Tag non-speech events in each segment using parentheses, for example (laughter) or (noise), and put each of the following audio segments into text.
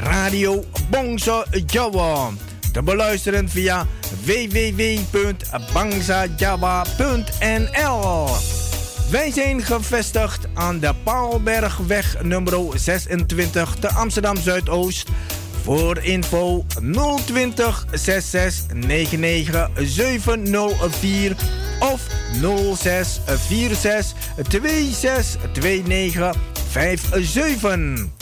Radio Bongso Jawa. Te beluisteren via www.bangsajawa.nl Wij zijn gevestigd aan de Paalbergweg nummer 26 te Amsterdam Zuidoost. Voor info 020 66 99 704 of 06 46 26 29 57.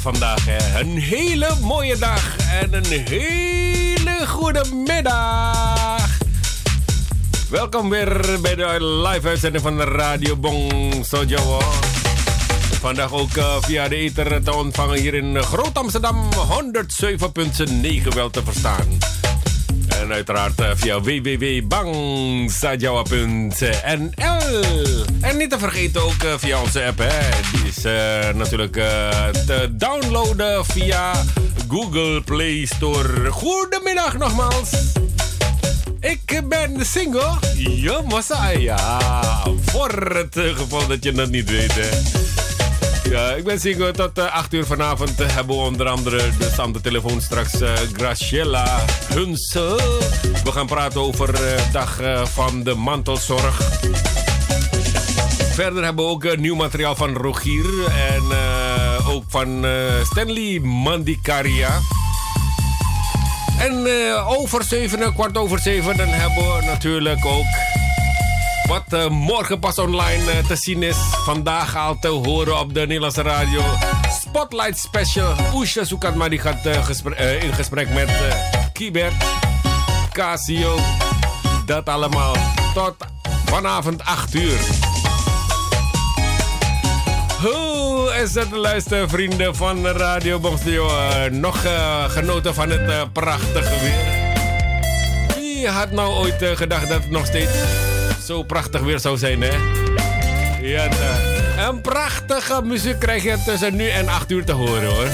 Vandaag. Een hele mooie dag en een hele goede middag. Welkom weer bij de live uitzending van de Radio Bong Sojo. Vandaag ook via de ether te ontvangen hier in Groot Amsterdam 107.9 wel te verstaan. En uiteraard uh, via www.bangsajawa.nl. En niet te vergeten ook uh, via onze app. Hè. Is uh, natuurlijk te downloaden via Google Play Store. Goedemiddag nogmaals. Ik ben single. Massa. Ja, voor het geval dat je dat niet weet. Hè. Ja, ik ben single tot uh, 8 uur vanavond. hebben we onder andere dus aan de telefoon straks uh, Graciela Hunse. We gaan praten over uh, dag van de mantelzorg. Verder hebben we ook nieuw materiaal van Rogier en ook van Stanley Mandikaria. En over 7, kwart over 7, dan hebben we natuurlijk ook wat morgen pas online te zien is. Vandaag al te horen op de Nederlandse radio. Spotlight Special. Oesha Soekatma die gaat in gesprek met Kibert. Casio. Dat allemaal. Tot vanavond 8 uur. Het, luistervrienden van Radio Bongstudio? nog genoten van het prachtige weer? Wie had nou ooit gedacht dat het nog steeds zo prachtig weer zou zijn, hè? Ja, een prachtige muziek krijg je tussen nu en 8 uur te horen, hoor.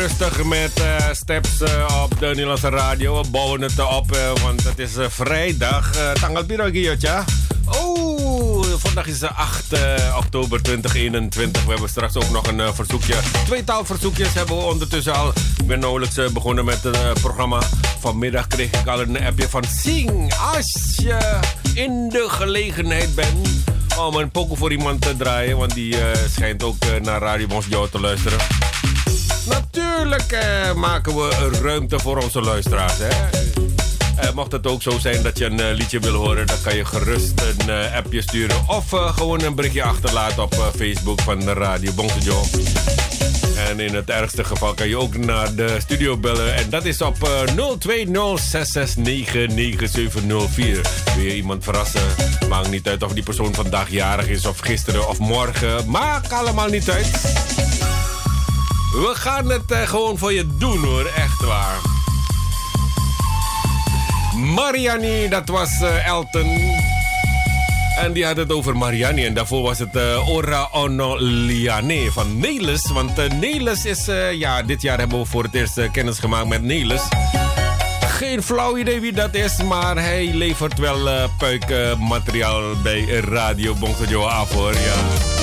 Rustig met uh, steps uh, op de Nederlandse radio. We bouwen het op, want het is vrijdag. Tanggal Pirogiyotja. Oh, vandaag is 8 oktober 2021. We hebben straks ook nog een verzoekje. Tweetal verzoekjes hebben we ondertussen al. Ik ben nauwelijks begonnen met het programma. Vanmiddag kreeg ik al een appje van Sing. Als je in de gelegenheid bent om een pokoe voor iemand te draaien. Want die schijnt ook naar Radio Mosjo te luisteren. Natuurlijk uh, maken we ruimte voor onze luisteraars. Hè? mocht het ook zo zijn dat je een liedje wil horen, dan kan je gerust een appje sturen. Of gewoon een berichtje achterlaten op Facebook van de Radio Bongsejo. En in het ergste geval kan je ook naar de studio bellen. En dat is op uh, 020 669 9704. Wil je iemand verrassen? Maakt niet uit of die persoon vandaag jarig is of gisteren of morgen. Maakt allemaal niet uit. We gaan het uh, gewoon voor je doen hoor, echt waar. Mariani, dat was uh, Elton. En die had het over Mariani. En daarvoor was het uh, Ora Ono Liane van Nelis. Want uh, Nelis is... Ja, dit jaar hebben we voor het eerst kennis gemaakt met Nelis. Geen flauw idee wie dat is, maar hij levert wel puikmateriaal bij Radio Bongsojo af hoor. Ja.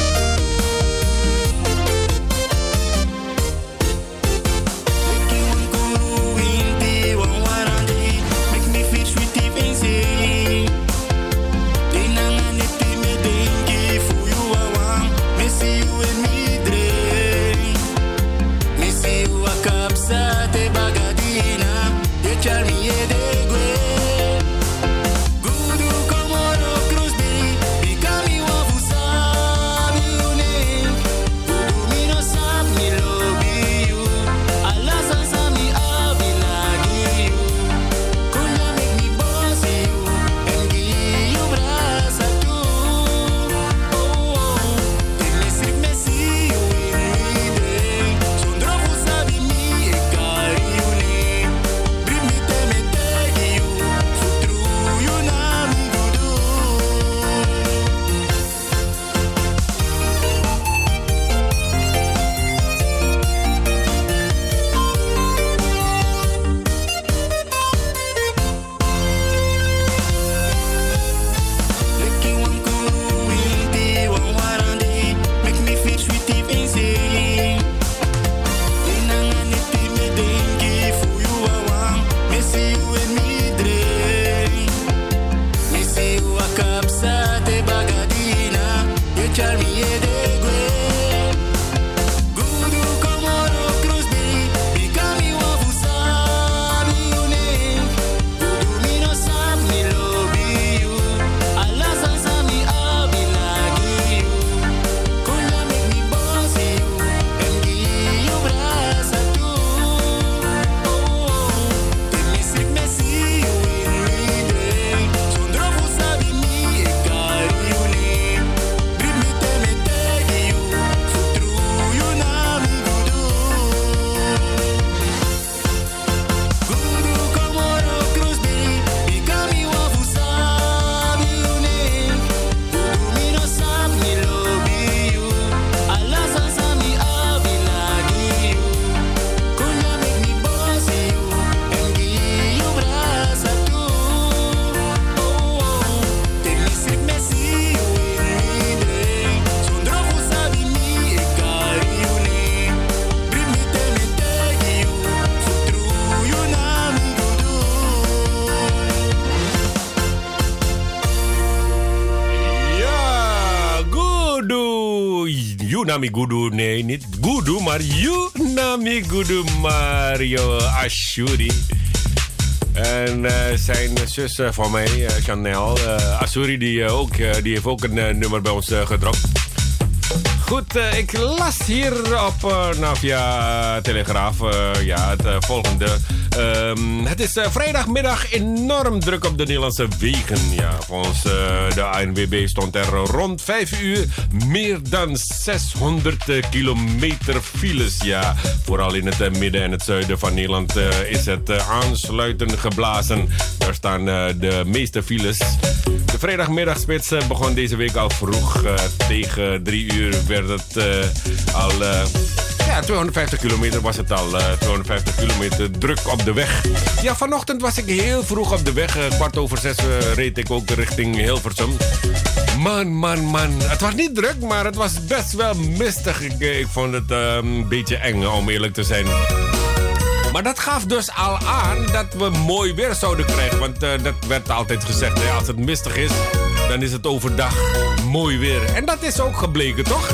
Yunami Gudu. Nee, niet Gudu, maar Yunami Gudu Mario Ashuri. En uh, zijn zus van mij, uh, Chanel, uh, Ashuri, die, ook, die heeft ook een nummer bij ons gedropt. Goed, ik las hier op via Telegraaf ja, het volgende. Um, het is uh, vrijdagmiddag enorm druk op de Nederlandse wegen. Ja, volgens uh, de ANWB stond er rond 5 uur meer dan 600 uh, kilometer files. Ja, vooral in het midden en het zuiden van Nederland is het aansluitend geblazen. Daar staan de meeste files. De vrijdagmiddagspits begon deze week al vroeg. tegen 3 uur werd het al Ja, 250 kilometer was het al. 250 kilometer druk op de weg. Ja, vanochtend was ik heel vroeg op de weg. kwart over zes reed ik ook richting Hilversum. Man, man, man. Het was niet druk, maar het was best wel mistig. Ik, vond het een beetje eng, om eerlijk te zijn. Maar dat gaf dus al aan dat we mooi weer zouden krijgen. Want dat werd altijd gezegd, als het mistig is, dan is het overdag mooi weer. En dat is ook gebleken, toch?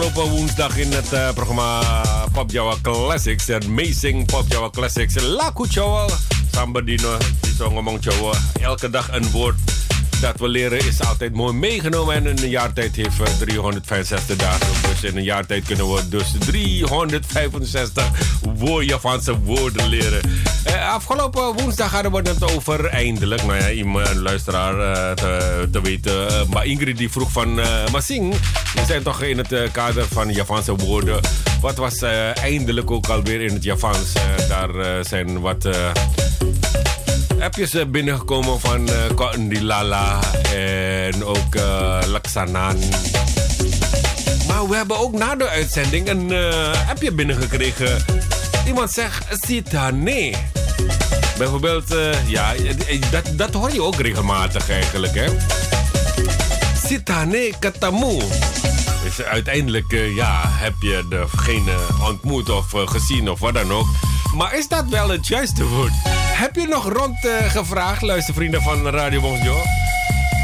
Afgelopen woensdag in het uh, programma Pop Java Classics. Amazing Pop Java Classics. Laku Chowa. Sambadino. Die zo ngomong Chowa. Elke dag een woord dat we leren is altijd mooi meegenomen. En in een jaar tijd heeft 365 dagen. Dus in een jaar tijd kunnen we dus 365 woord, Japanse woorden leren. Eh, afgelopen woensdag hadden we het over eindelijk. Nou ja, iemand, een luisteraar uh, te, te, weten. Uh, maar Ingrid die vroeg van uh, Masing. We zijn toch in het kader van Japanse woorden. Wat was eindelijk ook alweer in het Japans? daar zijn wat appjes binnengekomen van uh, Lala en ook Laksanan. Maar we hebben ook na de uitzending een appje binnengekregen. Iemand zegt Sitane. Bijvoorbeeld, uh, ja, dat, dat hoor je ook regelmatig eigenlijk, hè. Sitane Katamu. Dus uiteindelijk, uh, ja, heb je degene ontmoet of gezien of wat dan ook. Maar is dat wel het juiste woord? Heb je nog rondgevraagd, luistervrienden van Radio Bonjour?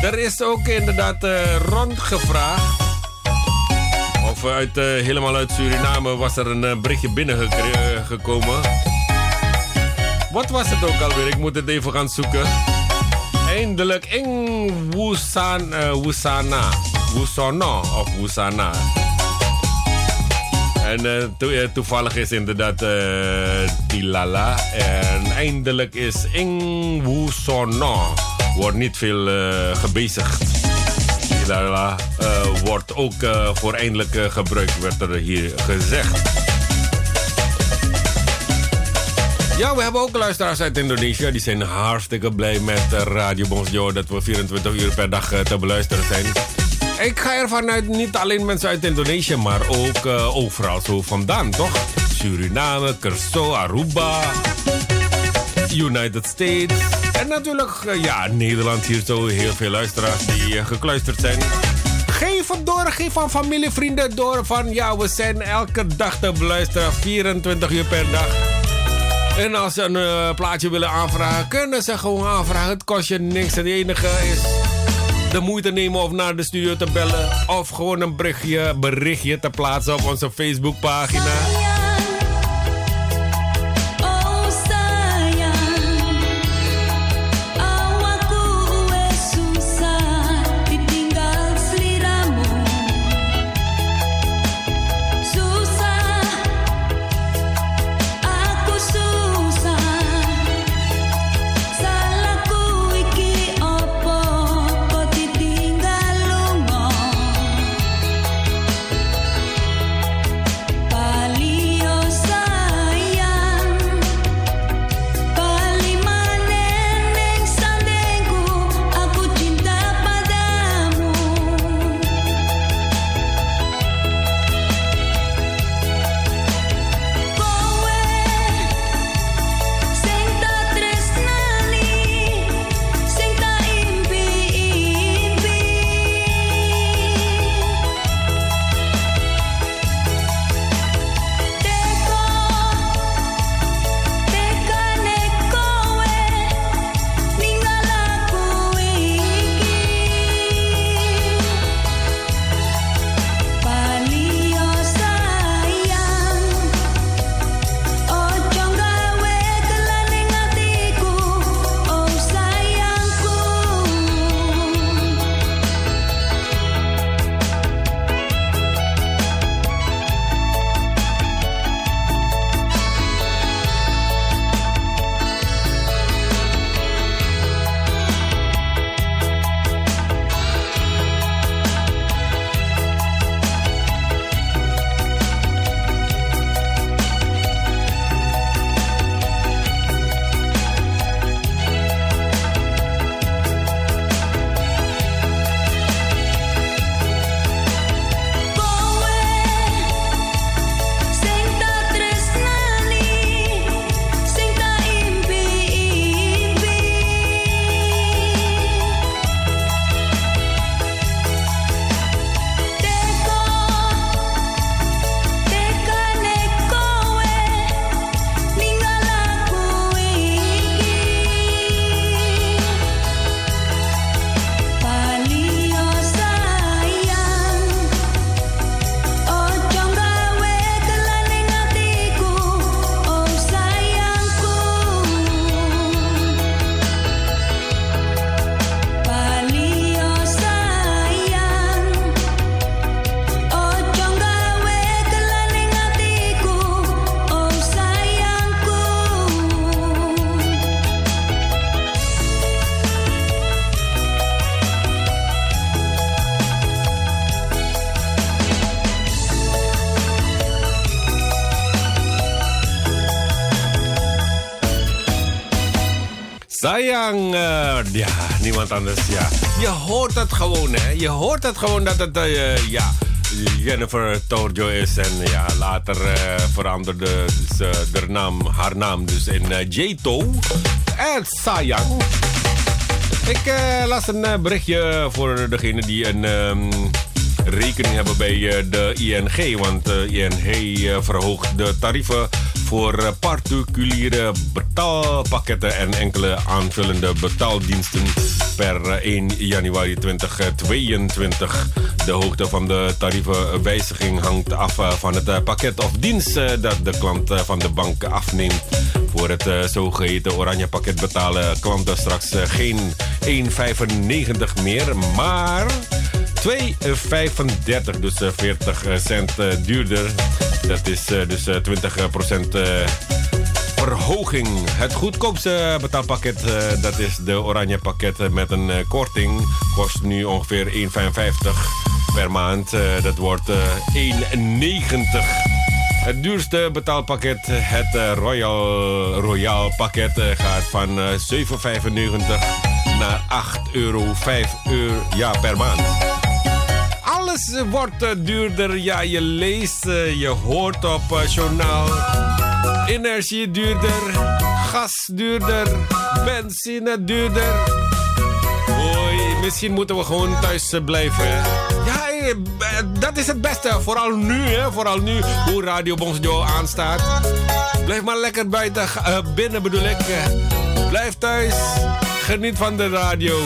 Er is ook inderdaad rondgevraagd of uit, helemaal uit Suriname was er een berichtje binnengekomen. Wat was het ook alweer? Ik moet het even gaan zoeken. Eindelijk in Wusan, uh, Wusana. Wusana of Wusana. En to toevallig is inderdaad Tilala. En eindelijk is in Wusana. Wordt niet veel gebezigd. Tilala wordt ook uh, voor eindelijk uh, gebruikt, werd er hier gezegd. Ja, we hebben ook luisteraars uit Indonesië. Die zijn hartstikke blij met Radio Bonsjo dat we 24 uur per dag uh, te beluisteren zijn. Ik ga ervan uit, niet alleen mensen uit Indonesië, maar ook overal zo vandaan, toch? Suriname, Curaçao, Aruba, United States. En natuurlijk, ja, Nederland hier zo heel veel luisteraars die gekluisterd zijn. Geef het door, geef aan familie, vrienden door. Van ja, we zijn elke dag te beluisteren, 24 uur per dag. En als ze een uh, plaatje willen aanvragen, kunnen ze gewoon aanvragen. Het kost je niks. Het enige is de moeite nemen of naar de studio te bellen. Of gewoon een berichtje, berichtje te plaatsen op onze Facebookpagina. Sayang, uh, ja, niemand anders, ja. Je hoort het gewoon, hè. Je hoort het gewoon dat het, uh, ja, Jennifer Torjo is. En ja, later uh, veranderde ze haar naam, haar naam dus in J-To. En Sayang. Ik las een berichtje voor degene die een... Um, rekening hebben bij de ING. Want de ING verhoogt de tarieven voor particuliere betaalpakketten en enkele aanvullende betaaldiensten per 1 januari 2022. De hoogte van de tarievenwijziging hangt af van het pakket of dienst dat de klant van de bank afneemt. Voor het zogeheten oranje pakket betalen klanten straks geen 1,95 meer, maar 2,35, dus 40 cent duurder. Dat is dus 20% verhoging. Het goedkoopste betaalpakket, dat is de oranje pakket met een korting. Kost nu ongeveer 1,55 per maand. Dat wordt 1,90. Het duurste betaalpakket, het Royal, Royal pakket, gaat van 7,95 naar 8 euro, 5 euro ja, per maand. Alles wordt duurder. Ja, je leest, je hoort op journaal. Energie duurder, gas duurder, benzine duurder. Oei, misschien moeten we gewoon thuis blijven. Ja, dat is het beste. Vooral nu, hè. Vooral nu, hoe Radio Bonsjo aanstaat. Blijf maar lekker buiten, binnen bedoel ik. Blijf thuis. Geniet van de radio.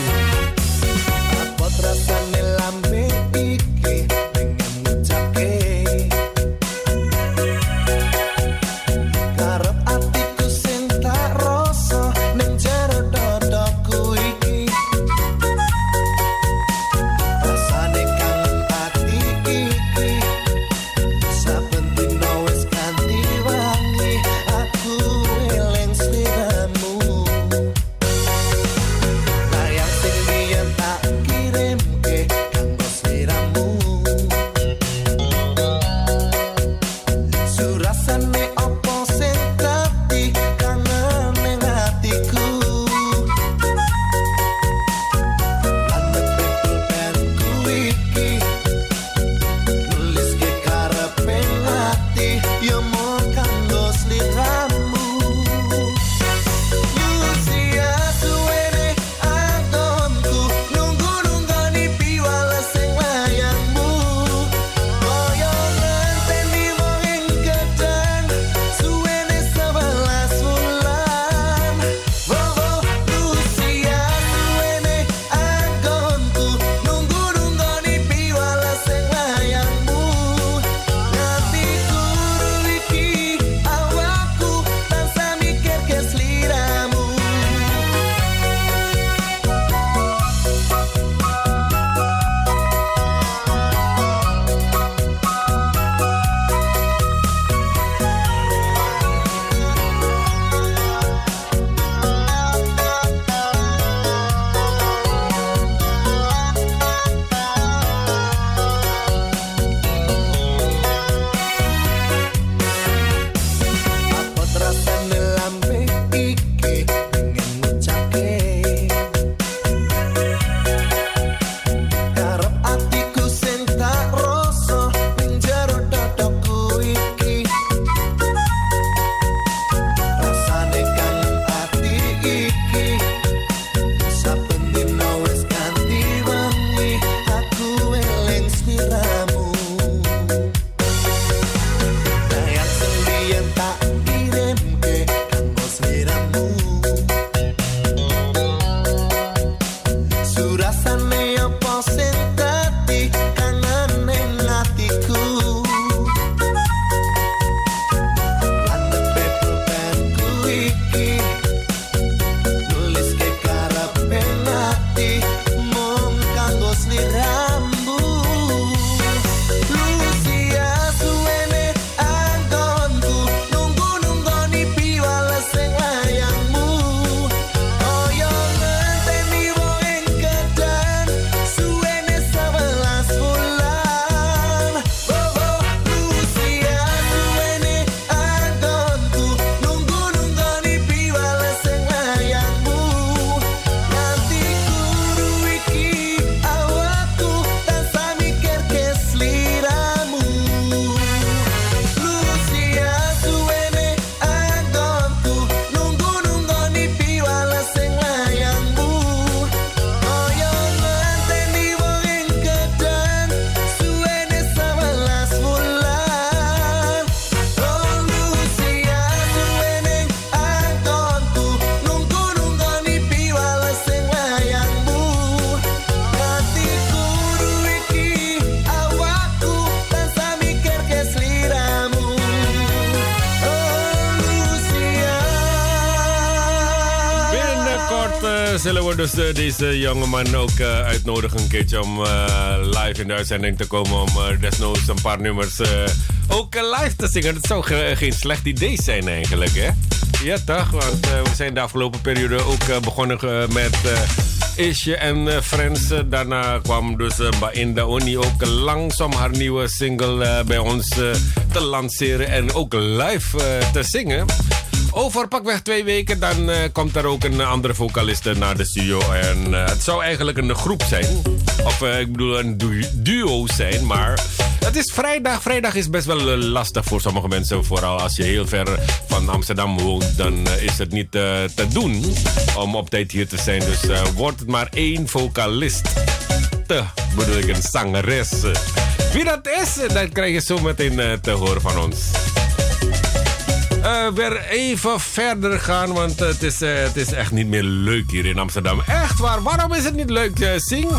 Deze jongeman ook uitnodigen een keertje om live in de uitzending te komen. Om desnoods een paar nummers ook live te zingen. Dat zou geen slecht idee zijn eigenlijk, hè? Ja, toch? Want we zijn de afgelopen periode ook begonnen met Isje en Friends. daarna kwam dus Bainda Oni ook langzaam haar nieuwe single bij ons te lanceren en ook live te zingen. Over pakweg twee weken dan uh, komt er ook een andere vocaliste naar de studio. En uh, het zou eigenlijk een groep zijn. Of uh, ik bedoel een du duo zijn. Maar het is vrijdag. Vrijdag is best wel lastig voor sommige mensen. Vooral als je heel ver van Amsterdam woont. Dan is het niet te doen om op tijd hier te zijn. Dus wordt het maar één vocalist. Te bedoel ik een zangeres. Wie dat is, dat krijg je zo meteen te horen van ons uh, weer even verder gaan, want het is, uh, het is echt niet meer leuk hier in Amsterdam. Echt waar, waarom is het niet leuk, uh, Sing?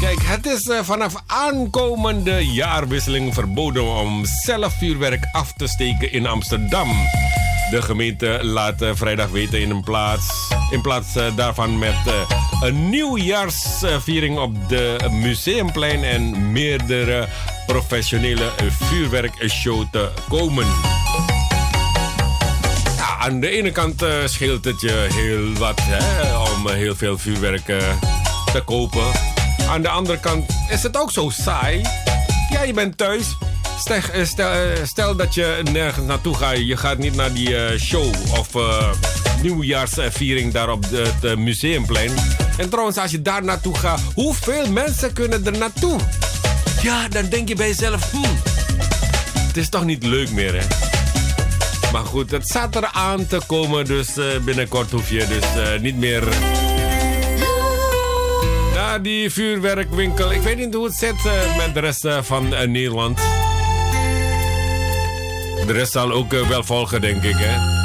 Kijk, het is vanaf aankomende jaarwisseling verboden om zelf vuurwerk af te steken in Amsterdam. De gemeente laat vrijdag weten in plaats, in plaats daarvan met een nieuwjaarsviering op de Museumplein en meerdere professionele vuurwerkshow te komen aan de ene kant uh, scheelt het je heel wat hè, om heel veel vuurwerk uh, te kopen. Aan de andere kant is het ook zo saai. Ja, je bent thuis. Stel, eh, dat je nergens naartoe gaat. Je gaat niet naar die show of nieuwjaarsviering daar op het museumplein. En trouwens, als je daar naartoe gaat, hoeveel mensen kunnen er naartoe? Ja, dan denk je bij jezelf, hm, het is toch niet leuk meer, hè? Maar goed, het staat er aan te komen. Dus uh, binnenkort hoef je dus uh, niet meer naar die vuurwerkwinkel. Ik weet niet hoe het zit uh, met de rest van Nederland. De rest zal ook wel volgen, denk ik, hè.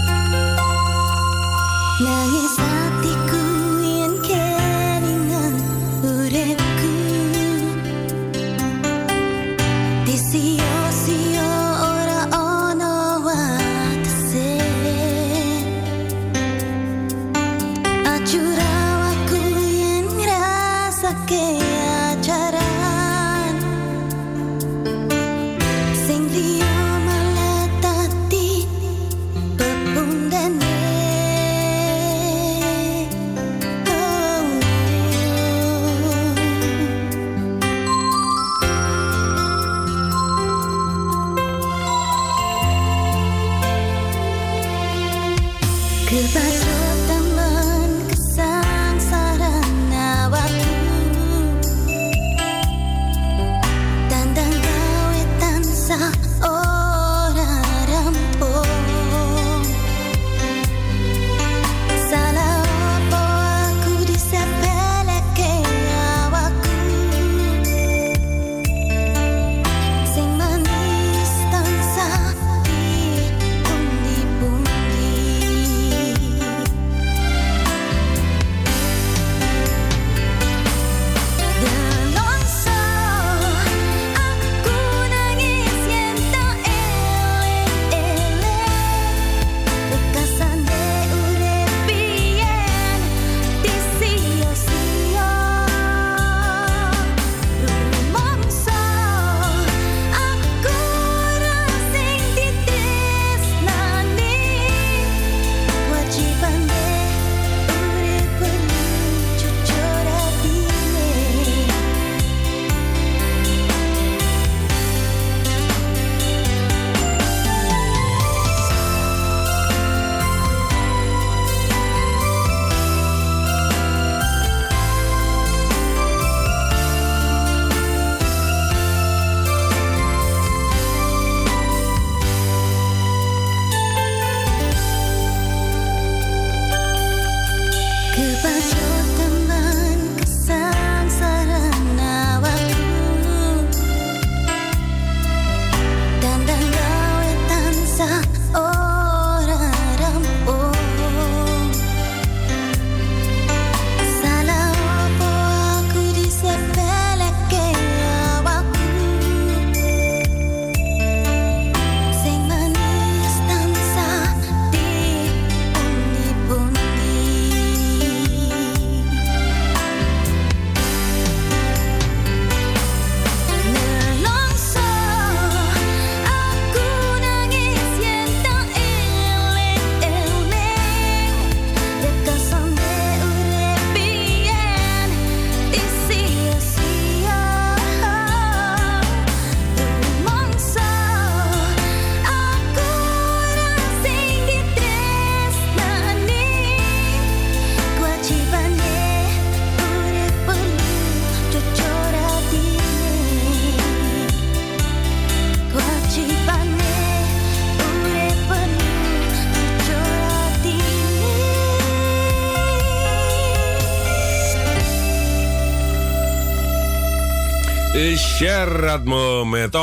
Met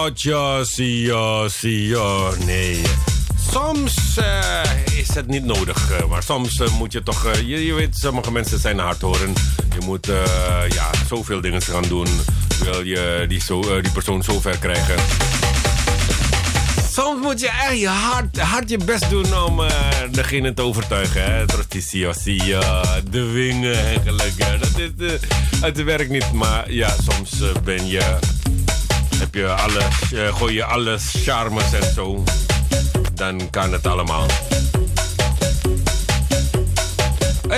Sio, Sio. Nee. Soms uh, is het niet nodig, uh, maar soms uh, moet je toch... Je, weet, sommige mensen zijn hardhoren. Je moet ja, zoveel dingen gaan doen. Wil je die, zo, die persoon zo ver krijgen. Soms moet je echt je hard, hard je best doen om degene te overtuigen. Hè? Trosticio, de wingen eigenlijk. Dat is, het werkt niet, maar ja, soms ben je... Je alles, gooi je alles charmes en zo dan kan het allemaal.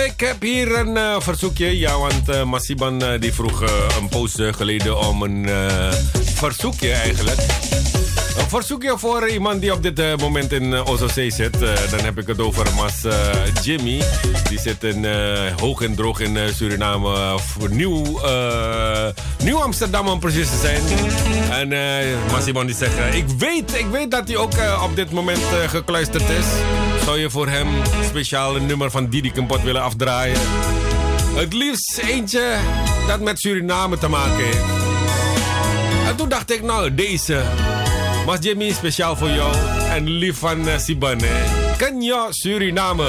Ik heb hier een uh, verzoekje. Ja, want uh, die vroeg een poos geleden om een verzoekje eigenlijk. Een verzoekje voor iemand die op dit uh, moment in uh, zit. Uh, dan heb ik het over Mas Jimmy. Die zit in, hoog en droog in Suriname. voor Nieuw, Nieuw Amsterdam om precies te zijn. En Mas iemand die zegt... ik, weet, ik weet dat hij ook op dit moment gekluisterd is. Zou je voor hem speciaal nummer van Didi Kempot willen afdraaien? Het liefst eentje dat met Suriname te maken heeft. En toen dacht ik, nou, deze... Mas Jimmy, speciaal voor jou en lief van uh, Sibane. Kenya. Suriname,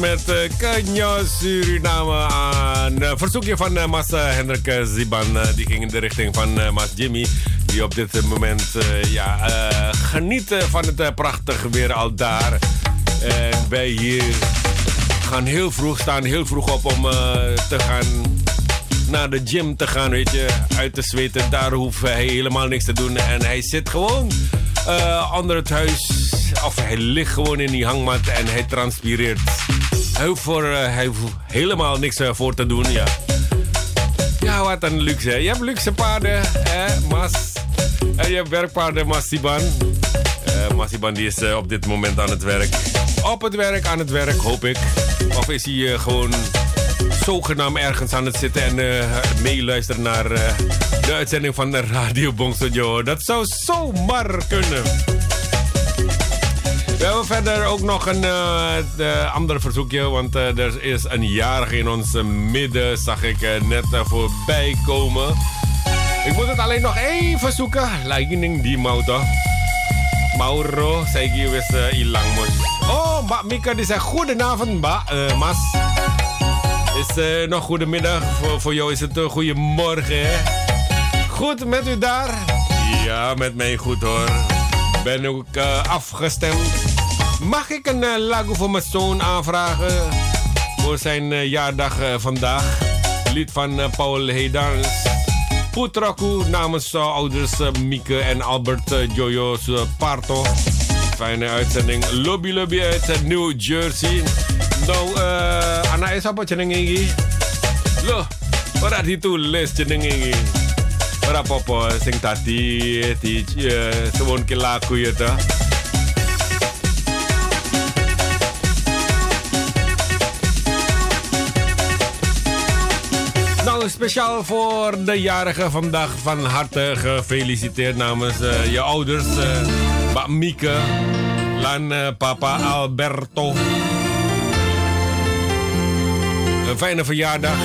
met uh, Kenya Suriname aan. Uh, verzoekje van uh, Mas Hendrik Ziban. die ging in de richting van Mas Jimmy. Die op dit moment ja, geniet van het prachtige weer al daar. En wij hier gaan heel vroeg, staan heel vroeg op om te gaan naar de gym te gaan, weet je. Uit te zweten, daar hoeft hij helemaal niks te doen. En hij zit gewoon onder het huis of hij ligt gewoon in die hangmat en hij transpireert. Hij hoeft, voor, hij helemaal niks uh, voor te doen, ja. Ja, wat een luxe. Je hebt luxe paarden, hè, Mas. En je hebt werkpaarden, Masiban. Uh, Masiban die is op dit moment aan het werk. Op het werk, aan het werk, hoop ik. Of is hij gewoon zogenaamd ergens aan het zitten en uh, meeluisteren naar de uitzending van de Radio Bongstudio. Dat zou zomaar kunnen. We hebben verder ook nog een uh, ander verzoekje. Want uh, er is een jarige in ons midden. Zag ik net voorbij komen. Ik moet het alleen nog even zoeken. Lightning die Mauto. Mauro, zei ik wist ilang mos. Oh, Mbak Mika die zegt goedenavond, Mbak. Mas. Is nog goedemiddag. Voor, voor jou is het een goede morgen, hè? Goed met u daar? Ja, met mij goed hoor. Ben ook afgestemd. Mag ik een uh, lago voor mijn zoon aanvragen? Voor zijn uh, jaardag uh, vandaag. Lied van Paul Hedans. Putraku namens ouders Mieke en Albert Jojo's Parto. Fijne uitzending. Lobby Lobby uit New Jersey. Nou, uh, anak is apa jeneng iki? Loh, ora ditulis jeneng iki. Ora apa-apa sing tadi di uh, lagu ya ta. speciaal voor de jarige vandaag van harte gefeliciteerd namens uh, je ouders. Uh, Mieke, Lan, uh, papa Alberto. Een fijne verjaardag.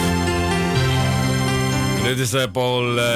Dit is Paul uh,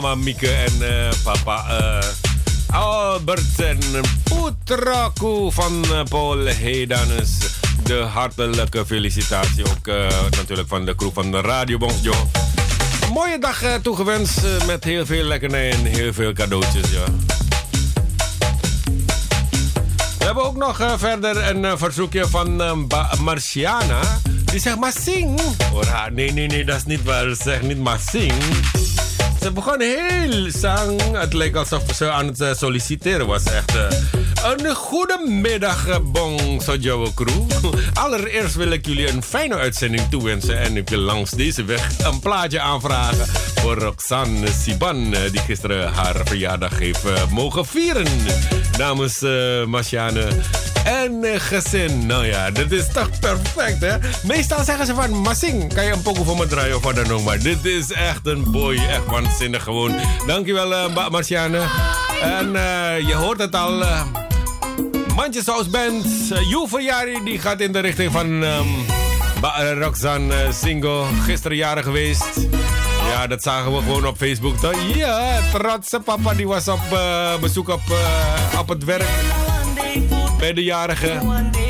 mama Mieke en uh, papa uh, Albert. En Putraku van Paul Hedanus. De hartelijke felicitatie ook natuurlijk van de crew van de Radio Bonsjo. Mooie dag toegewenst met heel veel lekkernij en heel veel cadeautjes. Ja. We hebben ook nog verder een verzoekje van Marciana. Die zegt maar zing. Nee, nee, nee, dat is niet waar. Ze zegt niet maar zing. Ze begon heel zang. Het leek alsof ze aan het eh, solliciteren was. Echt uh, een goede middag, uh, Bong Sojowo Crew. (laughs) Allereerst wil ik jullie een fijne uitzending toewensen. En ik wil langs deze weg een plaatje aanvragen voor Roxanne Siban. die gisteren haar verjaardag heeft mogen vieren. Namens uh, Marciane en gezin. Nou ja, dit is toch perfect, hè? Meestal zeggen ze van, Massing, kan je een pokoe voor me draaien of wat dan ook. Maar dit is echt een boy, echt waanzinnig gewoon. Dankjewel, uh, Marciane. En uh, je hoort het al... Uh, Manchester Band, uh, Juve die gaat in de richting van um, Roxanne Singo. Gisteren jaren geweest. Ja, dat zagen we gewoon op Facebook. Ja, trotse papa die was op bezoek op het werk bij de jarige.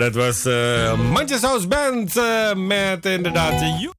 Dat was uh, Manchester House Band uh, met inderdaad...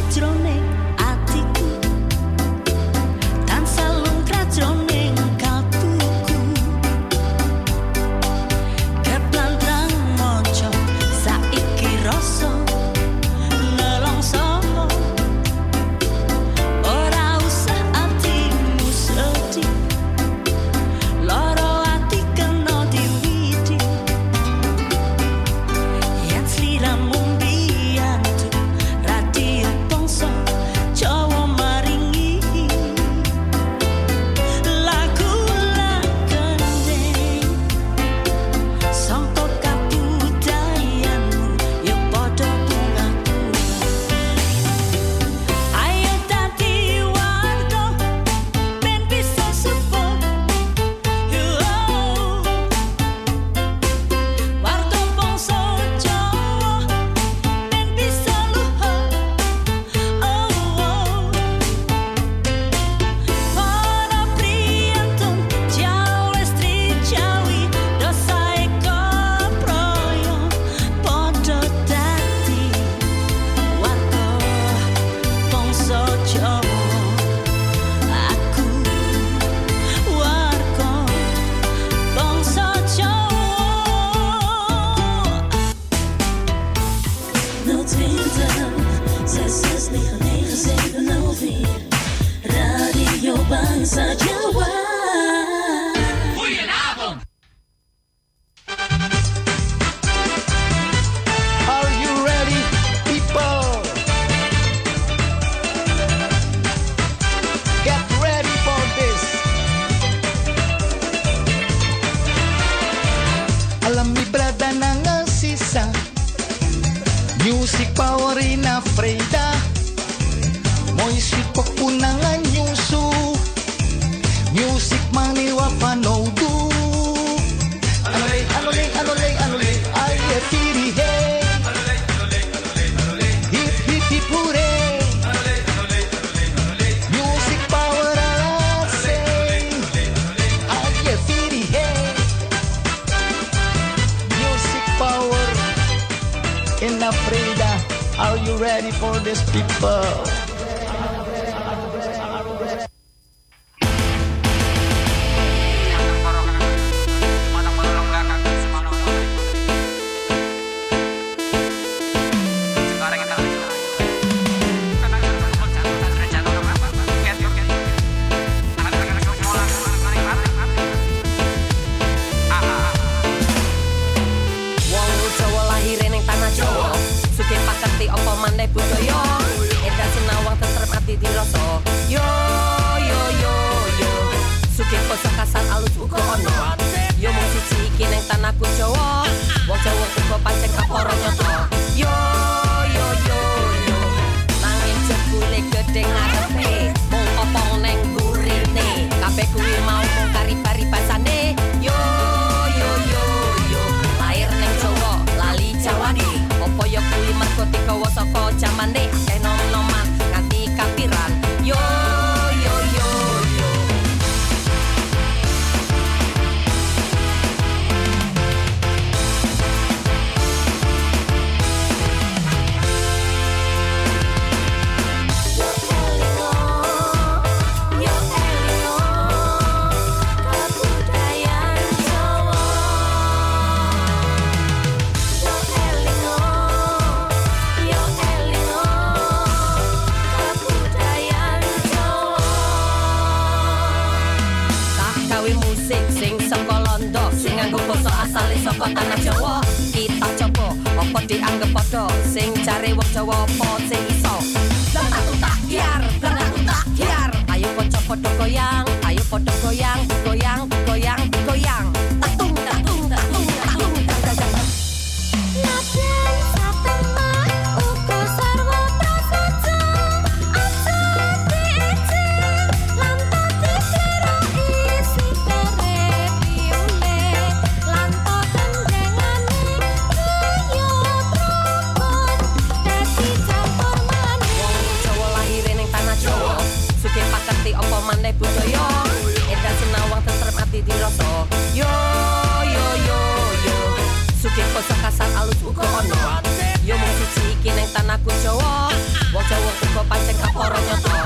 aku cowok Wong cowok tuh kok pancen kaporo nyoto.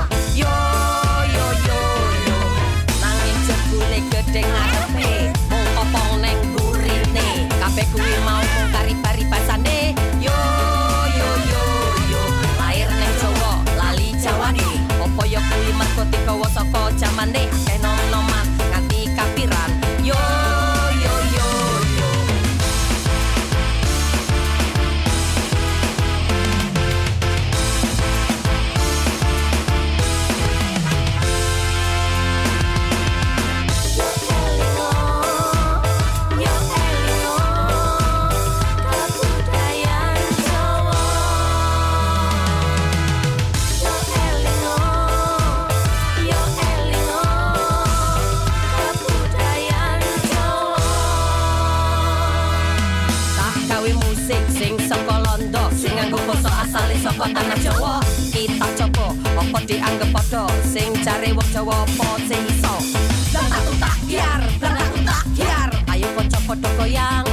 Sing wong Jawa apa sing iso? Blang tak tak kiar blang tak tak kiar ayo kanca padha goyang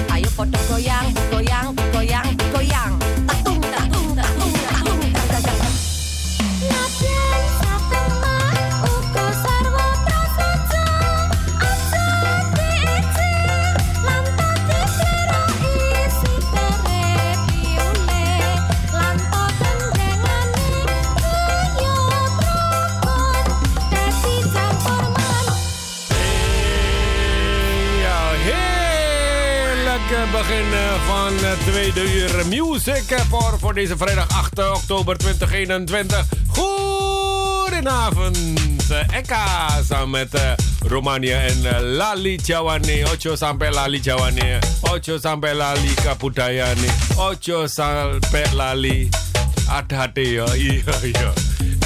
tweede Music voor, voor deze vrijdag 8 oktober 2021. Goedenavond, eh, Eka samen met eh, Romania en eh, Lali Jawane. Ocho sampai Lali Jawane. Ocho sampai Lali Kapudayane. Ocho sampai Lali. Iya, iya.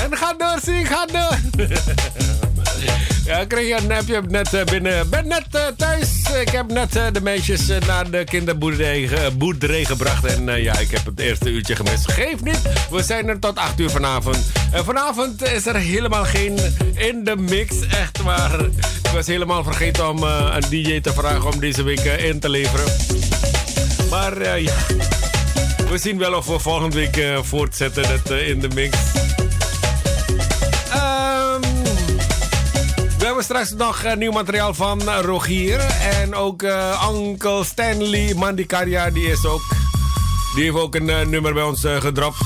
En ga door, zie, ga door. (laughs) Ja, kreeg een appje net eh, binnen. Ben net eh, thuis. Ik heb net eh, de meisjes eh, naar de kinderboerderij boerderij gebracht. En eh, ja, ik heb het eerste uurtje gemist. Geef niet. We zijn er tot 8 uur vanavond. En vanavond is er helemaal geen in de mix. Echt waar. Ik was helemaal vergeten om eh, een DJ te vragen om deze week eh, in te leveren. Maar eh, ja. We zien wel of we volgende week eh, voortzetten eh, in de mix. Hebben straks nog eh, nieuw materiaal van eh, Rogier. En ook eh Uncle Stanley Mandikaria, die is ook. Die heeft ook een nummer bij ons eh, gedropt.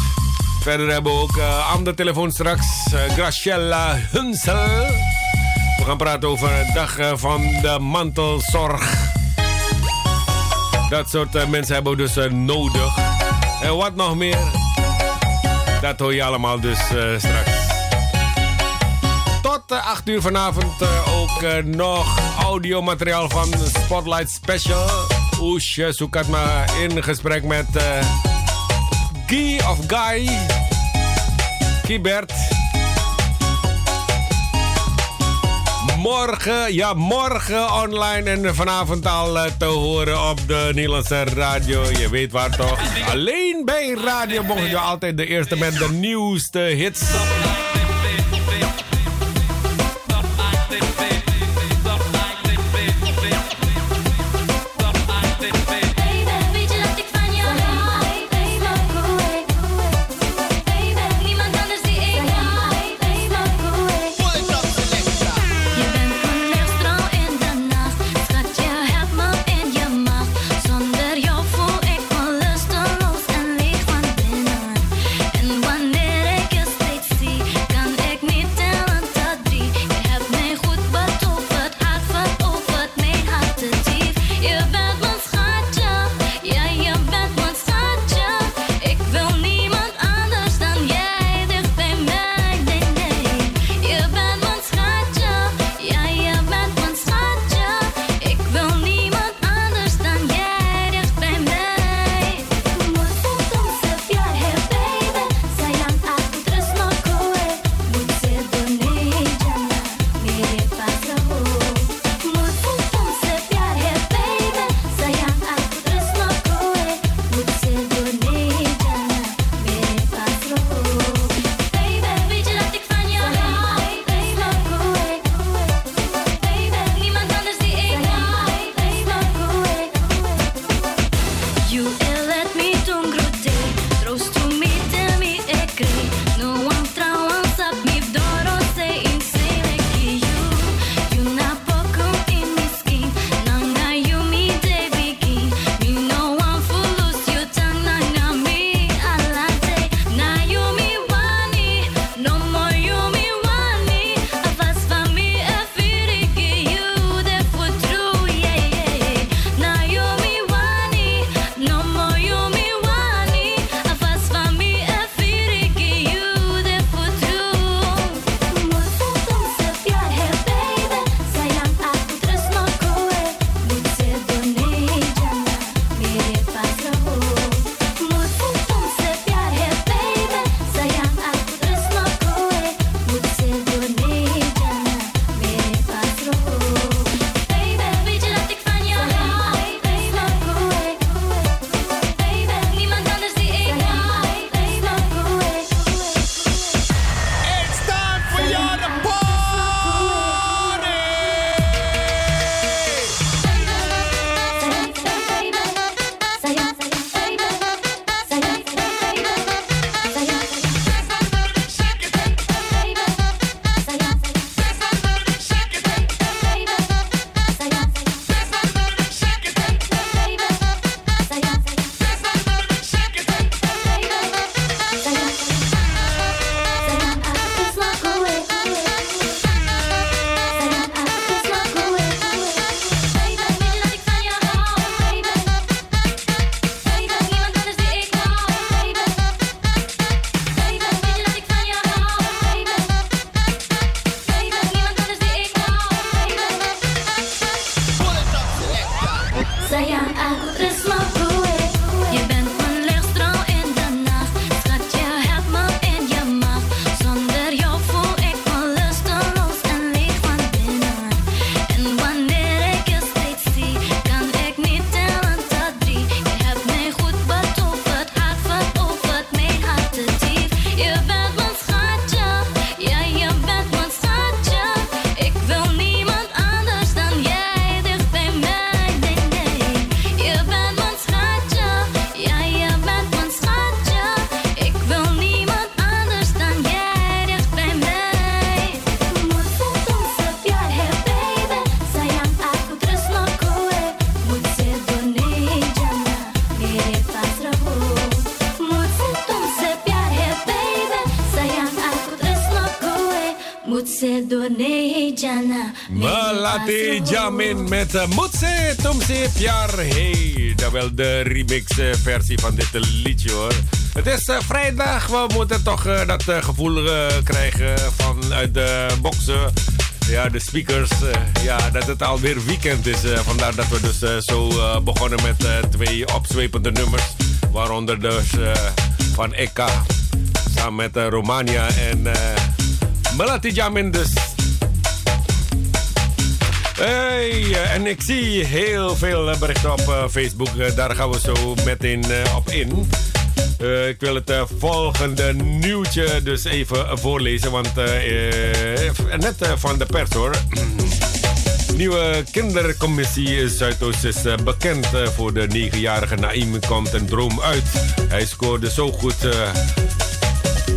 Verder hebben we ook eh aan de telefoon straks Graciela Hunsel. We gaan praten over de dag van de mantelzorg. Dat soort mensen hebben we dus nodig. En wat nog meer? Dat hoor je allemaal dus straks. Tot uh, 8 uur vanavond eh, ook eh, nog audiomateriaal van Spotlight Special. Eh, het maar in gesprek met eh Guy of Guy. Kibert. Morgen, ja, morgen online en vanavond al eh, te horen op de Nederlandse radio. Je weet waar toch? Alleen bij Radio mogen je altijd de eerste met de nieuwste hits. Met uh, Moetse Tumse Pyar Hey. Dat wel de remix eh, versie van dit eh, liedje hoor. Het is uh, vrijdag, we moeten toch dat gevoel krijgen vanuit de boxen. Ja, de speakers. ja, dat het alweer weekend is. vandaar dat we dus zo begonnen met twee opzwepende nummers. Waaronder dus van Eka samen met Romania en Melati Jamin dus. Hey, en ik zie heel veel berichten op Facebook. Daar gaan we zo meteen op in. Ik wil het volgende nieuwtje dus even voorlezen. Want net van de pers hoor. (clears throat) Nieuwe kindercommissie Zuidoost is bekend voor de 9-jarige Naïm komt een droom uit. Hij scoorde zo goed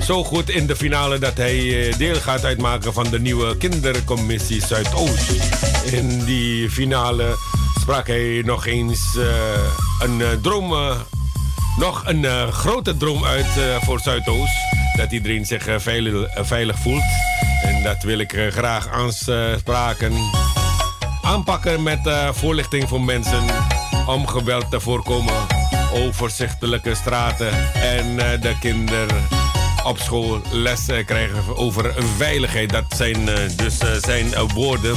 zo goed in de finale dat hij eh, deel gaat uitmaken van de nieuwe kindercommissie Zuidoost. In die finale sprak hij nog eens uh, een uh, droom, uh, nog een grote droom uit voor Zuidoost. Dat iedereen zich veilig, veilig, voelt. En dat wil ik graag aanspraken. Aanpakken met voorlichting voor mensen om geweld te voorkomen. Overzichtelijke straten en de kinderen op school les krijgen over veiligheid. Dat zijn dus zijn woorden.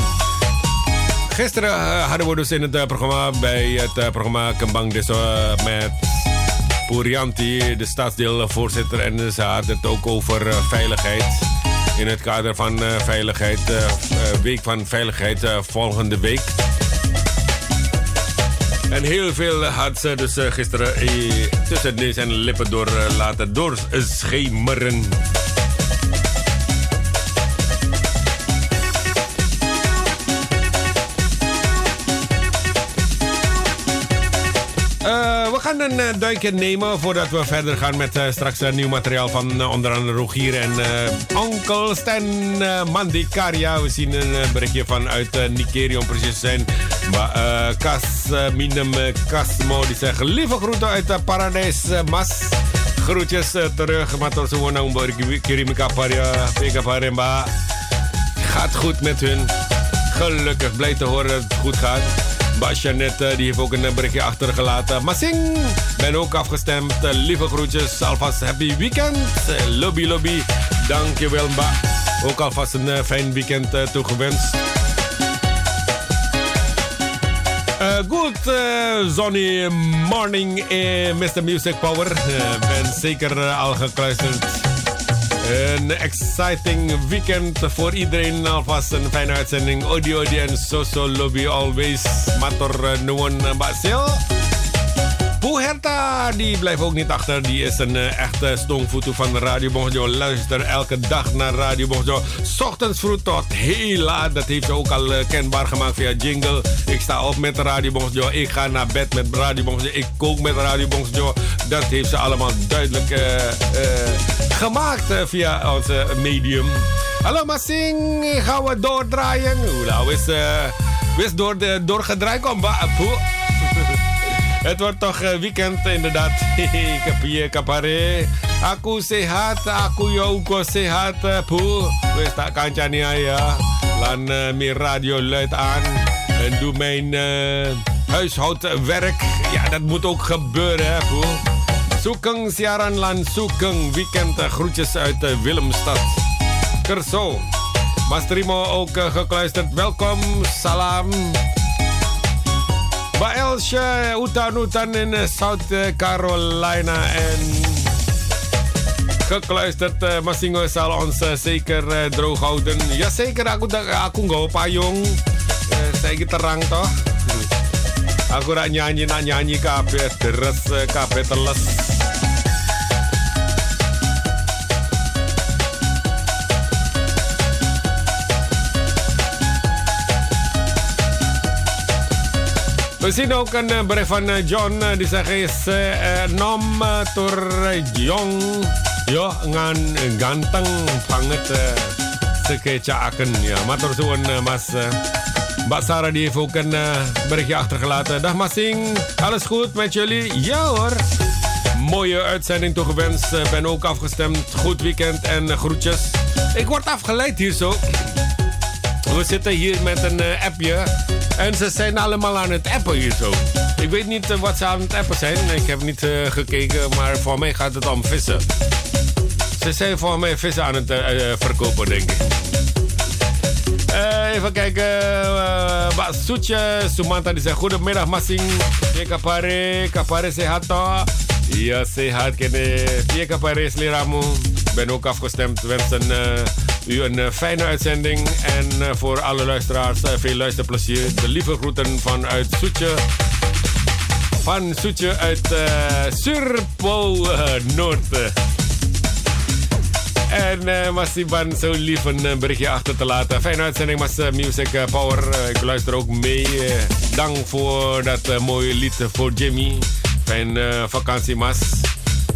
Gisteren hadden we dus in het programma bij het programma Kembang Desa met Purianti, de stadsdeelvoorzitter. En ze hadden het ook over veiligheid. In het kader van veiligheid, week van veiligheid volgende week. En heel veel had ze dus gisteren tussen neus en lippen door laten doorschemeren. Gaan een uh, duikje nemen voordat we verder gaan met uh, straks uh, nieuw materiaal van onder andere Rogier en Onkel Stan Mandikaria. We zien een berichtje vanuit Nigeria om precies te zijn. Maar Kas Kasmo die zegt lieve groeten uit Paradijs Mas. Groetjes terug, maar tot zo Kirimika Paria, Pika Paremba. Gaat goed met hun. Gelukkig, blij te horen dat het goed gaat. Bas Janet die heeft ook een berichtje achtergelaten. Masing, ben ook afgestemd. Lieve groetjes, alvast happy weekend. Lobby, lobby, dankjewel Ba. Ook alvast een fijn weekend toegewenst. Uh, good uh, morning, Mr. Music Power. ben zeker al gekluisterd. Een exciting weekend voor iedereen. Alvast een fijne uitzending. Odi en Soso Lobby Always. Mator eh, Nuon eh, Basel. Herta, die blijft ook niet achter. Die is een uh, echte stongvoeter van Radio Bongjo. Luister elke dag naar Radio Bongjo. Ochtends vroeg tot heel laat. Dat heeft ze ook al uh, kenbaar gemaakt via jingle. Ik sta op met Radio Bongjo. Ik ga naar bed met Radio Bongjo. Ik kook met Radio Bongjo. Dat heeft ze allemaal duidelijk uh, gemaakt via onze medium. Hallo Massing, gaan we doordraaien? Nou, is, is door, doorgedraaid. Kom, Het wordt toch weekend inderdaad. (laughs) ik heb hier kapare. Aku sehat, aku juga sehat. Poe, wis tak kancani ya. Lan uh, meer radio luid aan. En doe mijn huishoudwerk. Ja, dat moet ook gebeuren, hè, poe. Soekeng siaran lan soekeng weekend. Groetjes uit Willemstad. Kerso. Mastrimo ook gekluisterd. Welkom, salam. Ba Elsje, Utan in South Carolina. En gekluisterd, uh, Masingo zal ons zeker uh, droog houden. Jazeker, aku, aku nggak payung. Uh, saya terang toh. Aku rak nyanyi, nak nyanyi kabeh, deres kabeh teles. We zien ook een eh, bericht van eh, John. Eh, die zegt is nom tur jong. Yo ngan ganteng banget sekecaaken. Ja, maar door zo'n mas. Mbak Sarah die heeft ook een berichtje achtergelaten. Dag Massing, alles goed met jullie? Ja hoor. Mooie uitzending toegewenst. Ben ook afgestemd. Goed weekend en groetjes. Ik word afgeleid hier zo. We zitten hier met een appje. En ze zijn allemaal aan het appen hier zo. Ik weet niet eh, wat ze aan het appen zijn. Ik heb niet eh, gekeken, maar voor mij gaat het om vissen. Ze zijn voor mij vissen aan het eh, verkopen, denk ik. Even kijken. Uh, Soetje Sumanta die zegt goedemiddag Masing. Via kapare, kapare sehat toh. Iya sehat kene. Via kapare seliramu. Ik ben ook afgestemd. U een eh, fijne uitzending. En eh, voor alle luisteraars eh, veel luisterplezier. De lieve groeten vanuit Soetje. Van Soetje uit uh, Surpo Noord. En eh Mas Iban zo lief een berichtje achter te laten. Fijne uitzending, Mas Music Power. Ik luister ook mee. Dank voor dat mooie lied voor Jimmy. Fijne vakantie, Mas.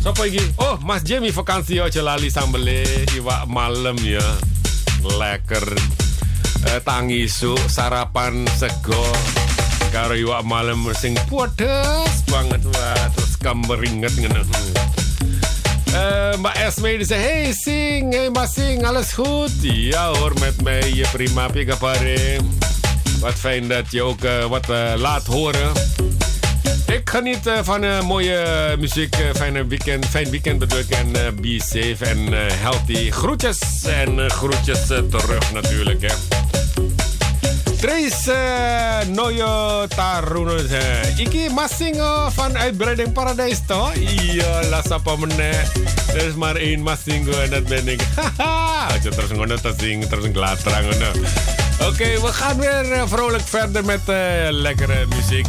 Siapa lagi? Oh, Mas Jimmy vakantie. Oh, lali sambele. Iwa malam ya. Lekker. Eh, tangisu, sarapan sego. Karo iwa malam sing pedes banget. Wah, terus kameringet ngene. Eh, Mbak Esme zegt, hey Sing, hey Mbak Sing, alles goed? Ja hoor, met je prima, pika pare. Wat fijn dat je ook eh, wat eh, laat horen. Geniet eh, van eh, mooie muziek, eh, fijne weekend, fijn weekend bedoel ik. En eh, be safe en eh, healthy. Groetjes en groetjes terug natuurlijk hè. Trace uh, Noyo Taruno uh, Iki masing uh, van Uitbreiding Paradijs toch? Iya lah siapa meneh Er is maar één masing uh, en dat ben ik (laughs) Haha terus ngono terus terus ngelatrang ngono Oké, we gaan weer uh, vrolijk verder met uh, lekkere muziek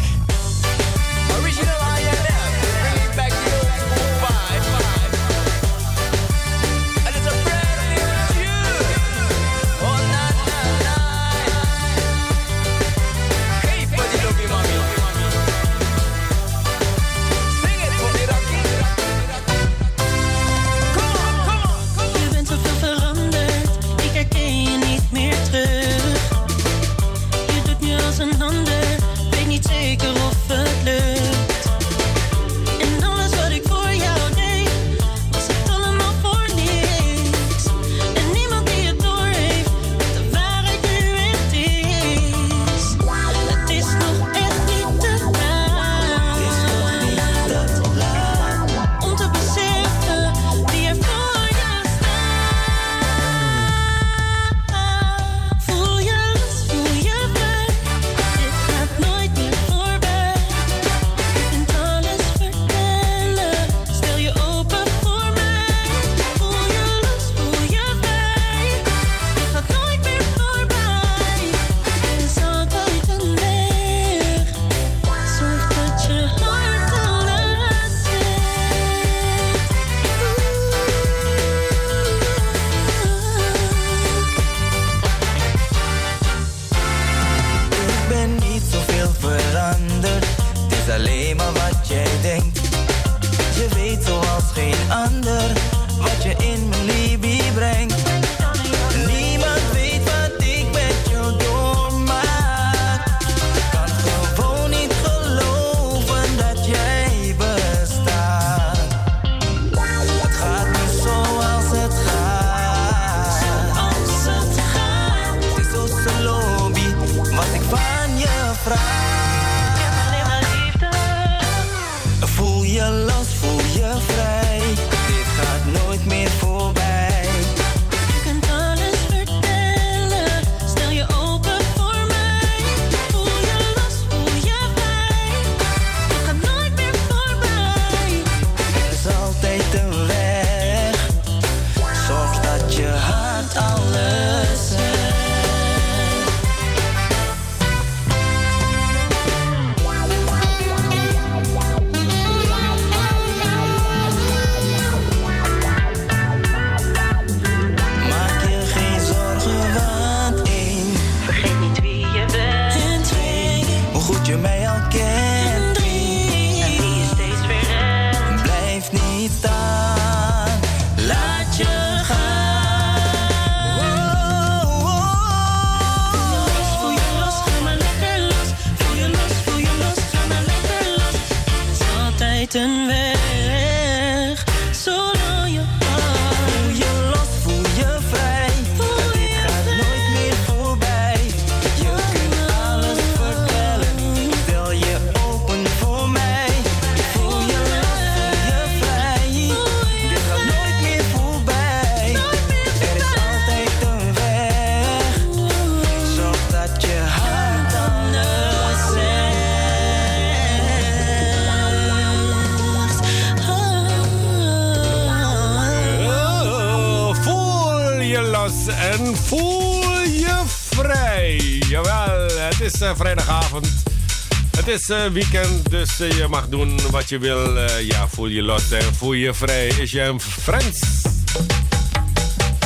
weekend, dus eh, je mag doen wat je wil. Eh, ja, voel je los en voel je vrij. Is je een Frans?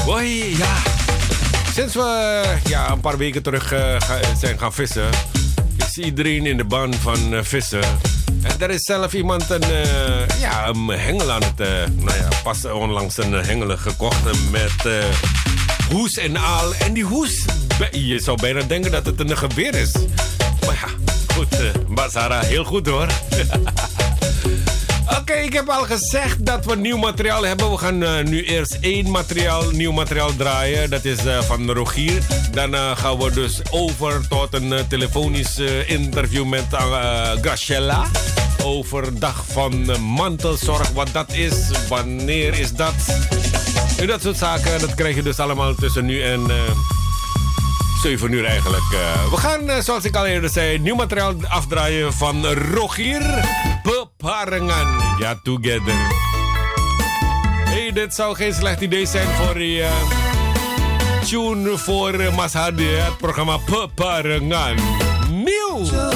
Hoi, ja. Sinds we ja, een paar weken terug eh, zijn gaan vissen, is iedereen in de ban van vissen. En er is zelf iemand een, ja, een hengel aan het... nou ja, pas onlangs een hengel gekocht met hoes en aal. En die hoes, je zou bijna denken dat het een geweer is. Goed, eh Basara, heel goed hoor. (laughs) Oké, ik heb al gezegd dat we nieuw materiaal hebben. We gaan eh, nu eerst één materiaal, nieuw materiaal draaien. Dat is eh, van Rogier. Daarna gaan we dus over tot een telefonisch interview met Graciela. Over dag van mantelzorg. Wat dat is, wanneer is dat? En dat soort zaken, dat krijg je dus allemaal tussen nu en... eh, 7 uur eigenlijk. eh. we gaan, eh, zoals ik al eerder zei, nieuw materiaal afdraaien van Rogier Beparengan. Ja, together. hey, dit zou geen slecht idee zijn voor die eh, tune voor uh, Mas Hadi, het programma Beparengan. Nieuw!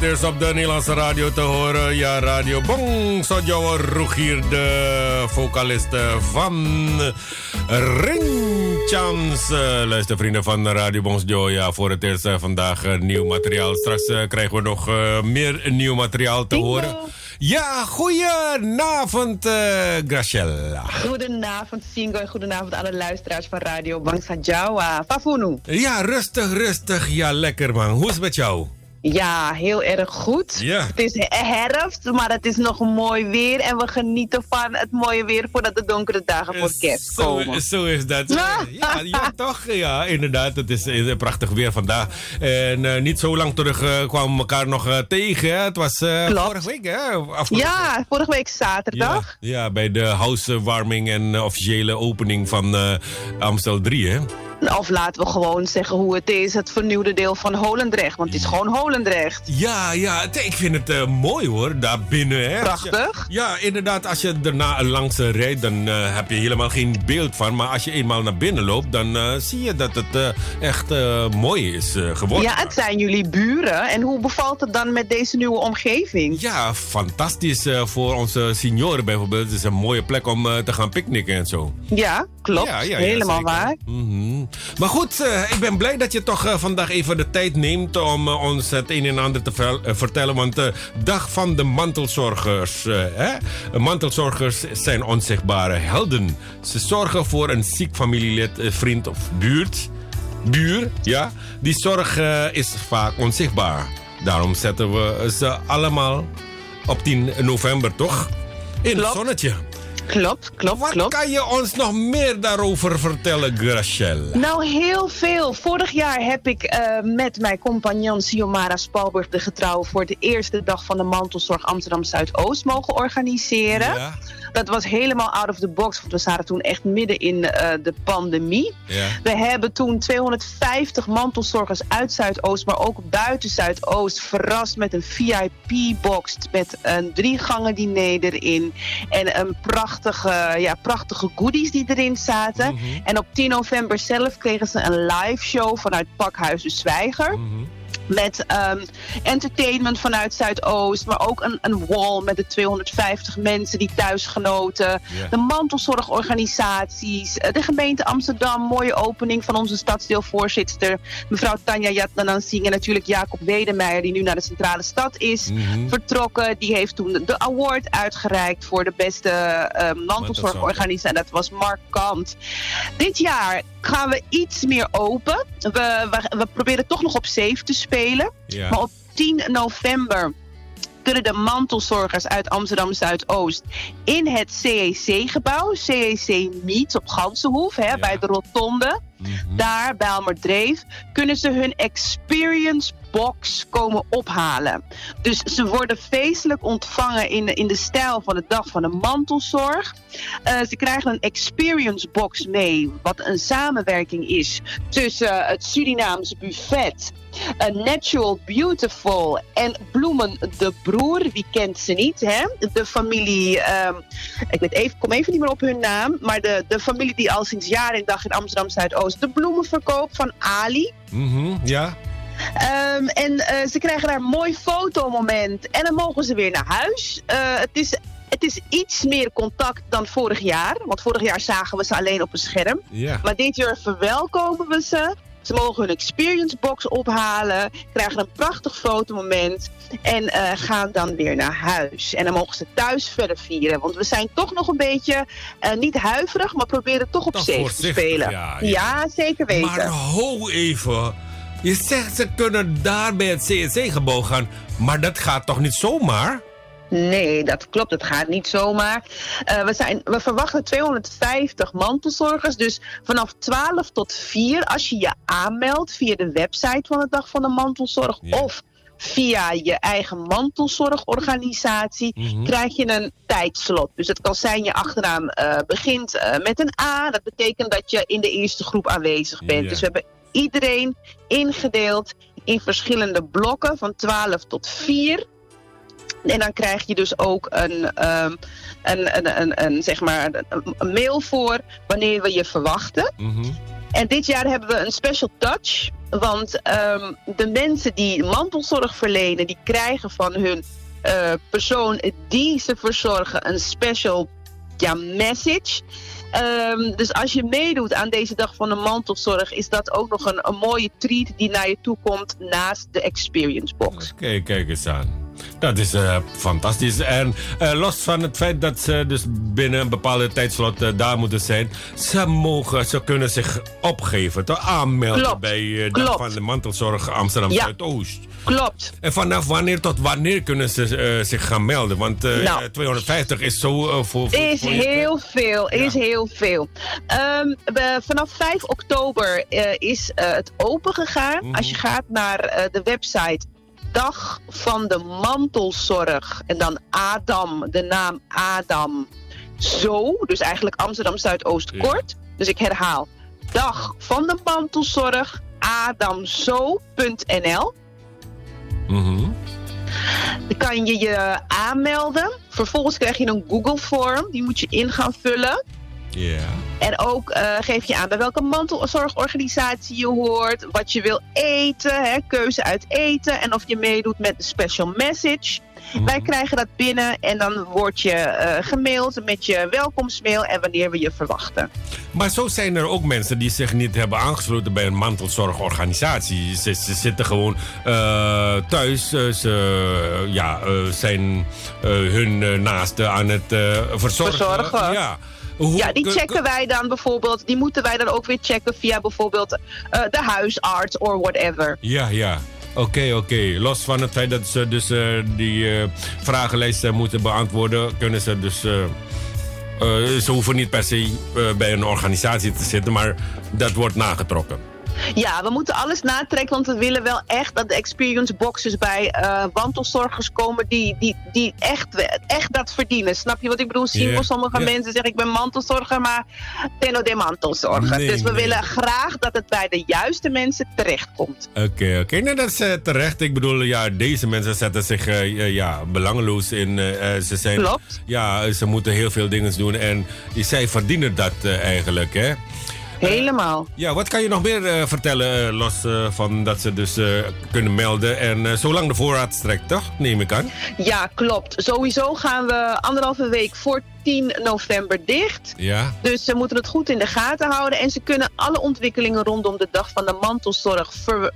Het eerst op de Nederlandse radio te horen. Ja, Radio Bong. Sodjo Roegier, de vocalist eh, van Ringchans. Uh, luister vrienden van Radio Bongs Joe. Ja, voor het eerst eh, vandaag eh, nieuw materiaal. Straks eh, krijgen we nog eh, meer nieuw materiaal te horen. Ja, goedenavond, eh Graciela. Goedenavond, Singo. En goedenavond aan de luisteraars van Radio Bangsa Jawa. Fafunu. Ja, rustig, rustig. Ja, lekker man. Hoe is het met jou? Ja, heel erg goed. Het is he- herfst, maar het is nog mooi weer. En we genieten van het mooie weer voordat de donkere dagen voor kerst komen. zo is dat. (laughs) Ja, ja, toch? Ja, inderdaad. Het is, is prachtig weer vandaag. En eh, niet zo lang terug eh, kwamen we elkaar nog eh, tegen. hè. Het was vorige week, hè? Afgelopen- Ja, vorige week zaterdag. Ja, ja, bij de housewarming en officiële opening van Amstel 3, hè? Of laten we gewoon zeggen hoe het is. Het vernieuwde deel van Holendrecht. Want het is gewoon Holendrecht. Ja, ja, ik vind het eh, mooi hoor, daar binnen. Hè. Je- Prachtig. ja, inderdaad, als je daarna langs rijdt, dan eh, heb je helemaal geen beeld van. Maar als je eenmaal naar binnen loopt, dan eh, zie je dat het echt mooi is geworden. Ja, het zijn jullie buren. En hoe bevalt het dan met deze nieuwe omgeving? Ja, fantastisch voor onze senioren bijvoorbeeld. Het is een mooie plek om te gaan picknicken en zo. Ja, klopt. Ja, ja, ja, Helemaal zeker. waar. Maar goed, eh, ik ben blij dat je toch eh, vandaag even de tijd neemt om eh, ons het een en ander te ver- vertellen. Want de dag van de mantelzorgers. hè? Mantelzorgers zijn onzichtbare helden. Ze zorgen voor een ziek familielid, vriend of buurt. Buur, ja. Die zorg is vaak onzichtbaar. Daarom zetten we ze allemaal op 10 november, toch? In het zonnetje. Klopt, klopt, Wat klopt. kan je ons nog meer daarover vertellen, Grachel? Nou, heel veel. Vorig jaar heb ik eh, met mijn compagnon Siomara Spalburg de Getrouwen voor de eerste dag van de mantelzorg Amsterdam Zuidoost mogen organiseren. Ja, Dat was helemaal out of the box, want we zaten toen echt midden in eh, de pandemie. ja. We hebben toen 250 mantelzorgers uit Zuidoost, maar ook buiten Zuidoost verrast met een VIP-box met een drie gangen diner erin en een prachtige, ja, prachtige goodies die erin zaten. Mhm. En op 10 november zelf kregen ze een live show vanuit Pakhuis de Zwijger. Mhm. Met ehm, entertainment vanuit Zuidoost, maar ook een, een wall met de 250 mensen die thuis genoten. Ja. De mantelzorgorganisaties, eh, de gemeente Amsterdam, mooie opening van onze stadsdeelvoorzitter, mevrouw Tanja Jatnanan Singh en natuurlijk Jacob Wedemeijer, die nu naar de centrale stad is Mhm. vertrokken. Die heeft toen de, award uitgereikt voor de beste eh, mantelzorgorganisatie. En dat was Mark Kant. Dit jaar gaan we iets meer open. We, we, we proberen toch nog op safe te spelen. Ja. Maar op 10 november kunnen de mantelzorgers uit Amsterdam Zuidoost in het CEC-gebouw, CEC Meet op Gansenhoef, hè, Ja. bij de Rotonde, Mhm. daar bij Almerdreef, kunnen ze hun experience box komen ophalen. Dus ze worden feestelijk ontvangen in de, in de stijl van de dag van de mantelzorg. Eh, ze krijgen een experience box mee, wat een samenwerking is tussen het Surinaamse buffet, een Natural Beautiful en Bloemen de Broer. Wie kent ze niet, hè? De familie, ehm, ik weet even, kom even niet meer op hun naam, maar de, de familie die al sinds jaar en dag in Amsterdam Zuidoost de bloemen verkoopt van Ali. Mhm, Ja. Ehm, en eh, ze krijgen daar een mooi fotomoment. En dan mogen ze weer naar huis. Eh, het, is, het is iets meer contact dan vorig jaar. Want vorig jaar zagen we ze alleen op een scherm. Ja. Maar dit jaar verwelkomen we ze. Ze mogen hun experience box ophalen. Krijgen een prachtig fotomoment. En eh, gaan dan weer naar huis. En dan mogen ze thuis verder vieren. Want we zijn toch nog een beetje eh, niet huiverig. Maar proberen toch op Toch safe te spelen. ja, ja. ja, zeker weten. Maar ho even. Je zegt ze kunnen daar bij het CSC-gebouw gaan. Maar dat gaat toch niet zomaar? Nee, dat klopt. Het gaat niet zomaar. Eh, we, zijn, we verwachten 250 mantelzorgers. Dus vanaf 12 tot 4, als je je aanmeldt via de website van de Dag van de Mantelzorg Ja. of via je eigen mantelzorgorganisatie, Mhm. krijg je een tijdslot. Dus het kan zijn je achternaam eh, begint eh, met een A. Dat betekent dat je in de eerste groep aanwezig bent. Ja. Dus we hebben iedereen ingedeeld in verschillende blokken van 12 tot 4. En dan krijg je dus ook een, ehm, een, een, een, een, zeg maar een, mail voor wanneer we je verwachten. Mhm. En dit jaar hebben we een special touch. Want ehm, de mensen die mantelzorg verlenen, die krijgen van hun eh, persoon die ze verzorgen een special ja, message. Ehm, dus als je meedoet aan deze dag van de mantelzorg, is dat ook nog een, een mooie treat die naar je toe komt naast de experience box. Kijk, kijk eens aan. Dat is eh, fantastisch. En eh, los van het feit dat ze dus binnen een bepaalde tijdslot eh, daar moeten zijn, ze, mogen, ze kunnen zich opgeven, toch aanmelden Klopt, bij Dag klopt. van de Mantelzorg Amsterdam Ja. Zuidoost. Klopt. En vanaf wanneer tot wanneer kunnen ze zich gaan melden? Want eh, Nou. 250 is zo voor, voor. Is voor je- heel veel, is Ja. heel veel. Ehm, we, vanaf 5 oktober is het open gegaan. Mhm. Als je gaat naar de website Dag van de Mantelzorg en dan Adam, de naam Adam, zo, dus eigenlijk Amsterdam Zuidoost kort. Dus ik herhaal, Dag van de Mantelzorg, adamzo.nl. Mhm. Dan kan je je aanmelden. Vervolgens krijg je een Google Form. Die moet je in gaan vullen. En ook eh, geef je aan bij welke mantelzorgorganisatie je hoort. Wat je wil eten. Hè, keuze uit eten. En of je meedoet met een special message. Mhm. Wij krijgen dat binnen. En dan word je eh, gemaild met je welkomstmail. En wanneer we je verwachten. Maar zo zijn er ook mensen die zich niet hebben aangesloten bij een mantelzorgorganisatie. Ze, ze zitten gewoon eh, thuis. Ze ja, zijn hun naasten aan het verzorgen. Verzorgen. Ja. Hoe- Ja, die checken wij dan bijvoorbeeld. Die moeten wij dan ook weer checken via bijvoorbeeld eh, de huisarts of whatever. Ja, ja. Oké, oké. Los van het feit dat ze dus eh, die eh vragenlijst eh, moeten beantwoorden, kunnen ze dus. ze hoeven niet per se bij een organisatie te zitten, maar dat wordt nagetrokken. Ja, we moeten alles natrekken, want we willen wel echt dat de experience boxes bij wandelzorgers komen die, die, die echt, echt dat verdienen. Snap je wat ik bedoel? Zien sommige mensen zeggen ik ben mantelzorger, maar tenno de mantelzorger. Nee, dus we nee. willen graag dat het bij de juiste mensen terechtkomt. Oké, oké. Nou, dat is eh, terecht. Ik bedoel, ja, deze mensen zetten zich eh, ja, belangeloos in. ze zijn, Klopt. Ja, ze moeten heel veel dingen doen en zij verdienen dat eigenlijk, hè? Helemaal. Ja, wat kan je nog meer eh, vertellen, eh, los eh, van dat ze dus kunnen melden? En zolang de voorraad strekt, toch? Neem ik aan. Ja, klopt. Sowieso gaan we anderhalve week voor 10 november dicht. Ja. Dus ze moeten het goed in de gaten houden. En ze kunnen alle ontwikkelingen rondom de Dag van de Mantelzorg ver-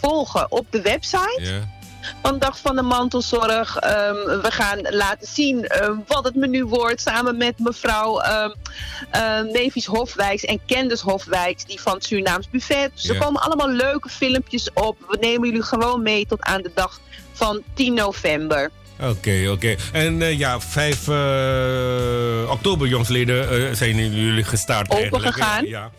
volgen op de website. Ja. Van Dag van de Mantelzorg. Ehm, we gaan laten zien ehm, wat het menu wordt. Samen met mevrouw ehm, Nevis Hofwijks en Candice Hofwijks. Die van het Surinaams Buffet. Dus er komen allemaal leuke filmpjes op. We nemen jullie gewoon mee tot aan de dag van 10 november. Oké, oké. En eh, ja, 5 eh, oktober, jongsleden, eh, zijn jullie gestart Open gegaan. Ja.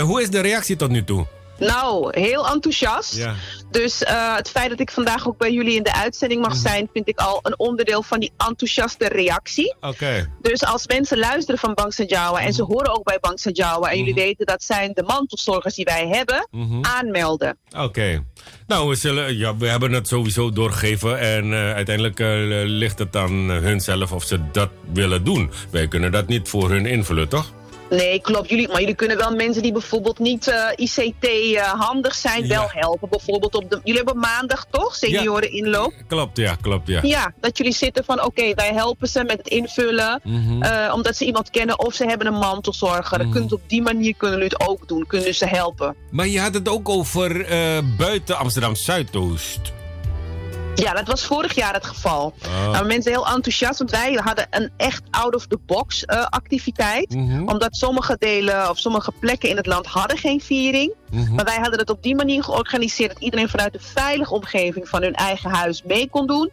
Hoe is de reactie tot nu toe? Nou, heel enthousiast. Ja. Dus eh, het feit dat ik vandaag ook bij jullie in de uitzending mag zijn, vind ik al een onderdeel van die enthousiaste reactie. Oké. Dus als mensen luisteren van Bank Jawa en ze horen ook bij Bank Jawa en jullie weten dat zijn de mantelzorgers die wij hebben, Mhm. aanmelden. Oké. Nou, we, zullen, ja, we hebben het sowieso doorgegeven. En eh, uiteindelijk eh, ligt het aan hun zelf of ze dat willen doen. Wij kunnen dat niet voor hun invullen, toch? Nee, klopt. Jullie, maar jullie kunnen wel mensen die bijvoorbeeld niet eh, ICT-handig zijn, Ja. wel helpen. Bijvoorbeeld op de. Jullie hebben maandag toch? Senioreninloop? Klopt, ja, klopt, ja. Ja, dat jullie zitten van oké, wij helpen ze met het invullen. Mhm. eh, omdat ze iemand kennen of ze hebben een mantelzorger. Kunnen ze op die manier kunnen jullie het ook doen. Kunnen ze helpen. Maar je had het ook over eh, buiten Amsterdam Zuidoost. Ja, dat was vorig jaar het geval. Ah. Nou, mensen heel enthousiast, want wij hadden een echt out-of-the-box eh, activiteit. Mhm. Omdat sommige delen of sommige plekken in het land hadden geen viering. Mhm. Maar wij hadden het op die manier georganiseerd dat iedereen vanuit de veilige omgeving van hun eigen huis mee kon doen.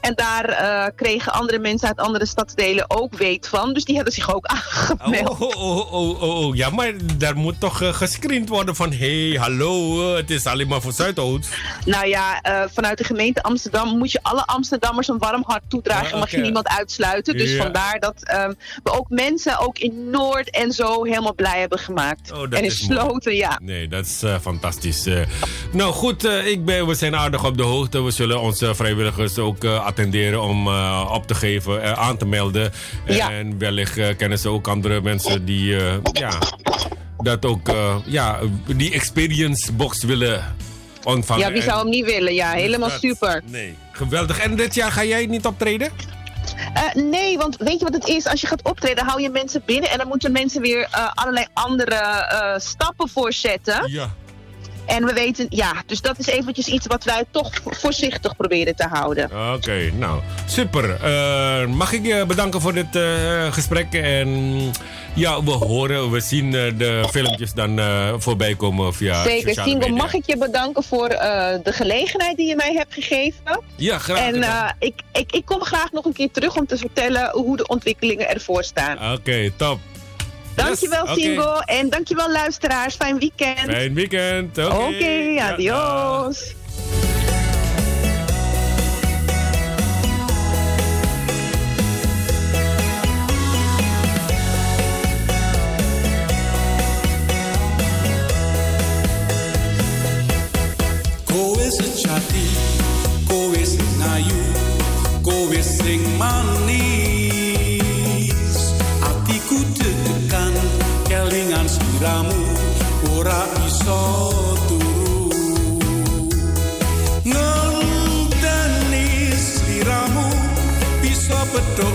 En daar eh, kregen andere mensen uit andere stadsdelen ook weet van. Dus die hadden zich ook (laughs) aangemeld. Oh, oh, oh, oh, oh, ja, maar daar moet toch eh, gescreend worden van... hé, hey, hallo, eh, het is alleen maar voor Zuidoost. Nou ja, eh, vanuit de gemeente Amsterdam moet je alle Amsterdammers een warm hart toedragen. Ah, Mag je niemand uitsluiten. Dus Ja. vandaar dat ehm, we ook mensen ook in Noord en zo helemaal blij hebben gemaakt. Oh, en in. Sloten, ja. Nee, dat is eh, fantastisch. eh. nou goed, eh, ik ben, we zijn aardig op de hoogte. We zullen onze vrijwilligers ook attenderen om op te geven, aan te melden. Ja. En wellicht kennen ze ook andere mensen die, ja, dat ook ja, die experience box willen ontvangen. Ja, wie zou hem niet willen? Ja, helemaal dat- super. Nee, geweldig. En dit jaar ga jij niet optreden? Eh, nee, want weet je wat het is? Als je gaat optreden, hou je mensen binnen en dan moeten mensen weer eh, allerlei andere eh, stappen voorzetten. Ja. En we weten, ja, dus dat is eventjes iets wat wij toch voorzichtig proberen te houden. Oké, nou, super. Eh, mag ik je bedanken voor dit eh, gesprek? En ja, we horen, we zien eh, de filmpjes dan voorbij komen via Zeker. Singo, media. mag ik je bedanken voor de gelegenheid die je mij hebt gegeven. Ja, graag En ik, ik, ik kom graag nog een keer terug om te vertellen hoe de ontwikkelingen ervoor staan. Oké, top. Dankjewel, Yes. Singo. En dankjewel, luisteraars. Fijn weekend. Fijn weekend. Oké, Oké, Ja, adios. Kowe sing Don't.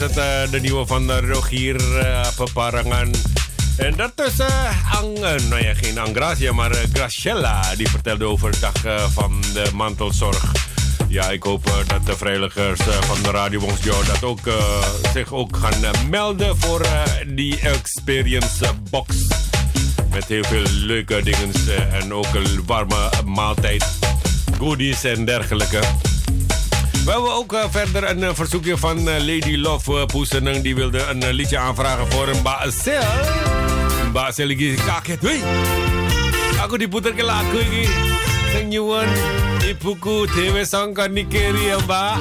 Het eh, de nieuwe van eh, Rogier eh, Peparangan. En dat is eh, nou ja, geen Angracia, maar Graciela. Die vertelde over de dag van de mantelzorg. Ja, ik hoop dat de vrijwilligers van de Radio Wongsjo dat ook, zich ook gaan melden voor die Experience Box. Met heel veel leuke dingen en ook een warme maaltijd, goodies en dergelijke. We hebben ook eh, verder een eh, verzoekje van eh, Lady Love Poeseneng. Die wilde een liedje aanvragen voor een Baasel. Mbak saya lagi kaget. Wih, aku diputar ke lagu ini. Sing nyuwun ibuku Dewe Sangka Nikeri ya Mbak.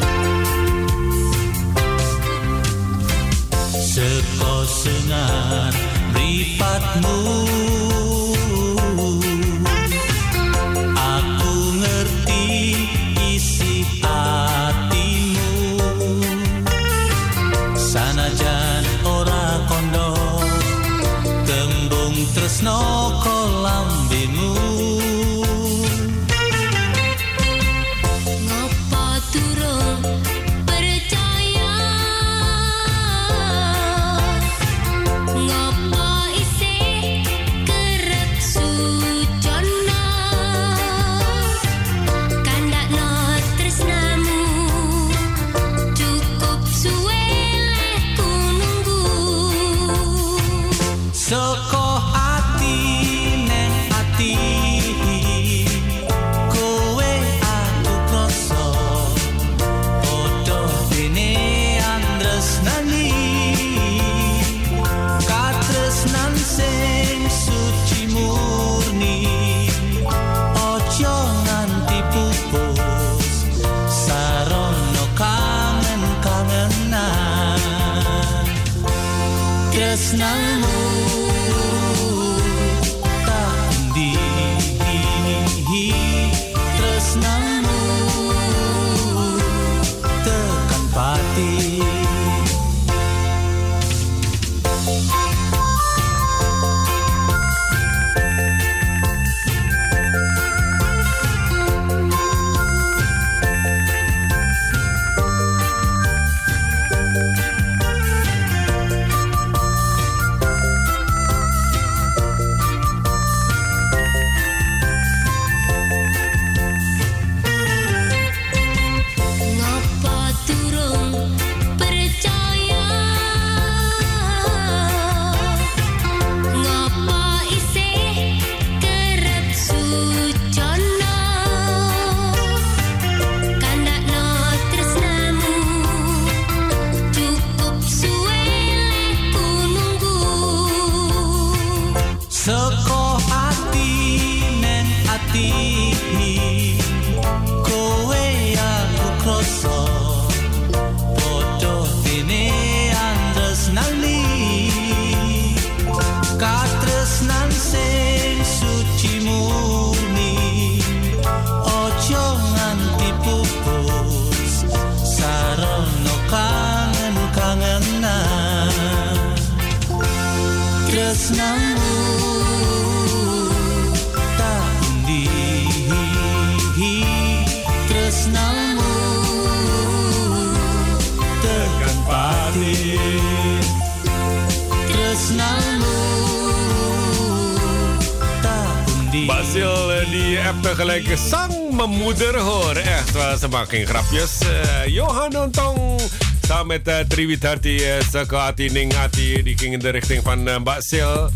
Ze maken geen grapjes. Eh, Johan Ontong samen met uh, Triwitarti, uh, Sakati, Ningati, die gingen in de richting van uh, Basil.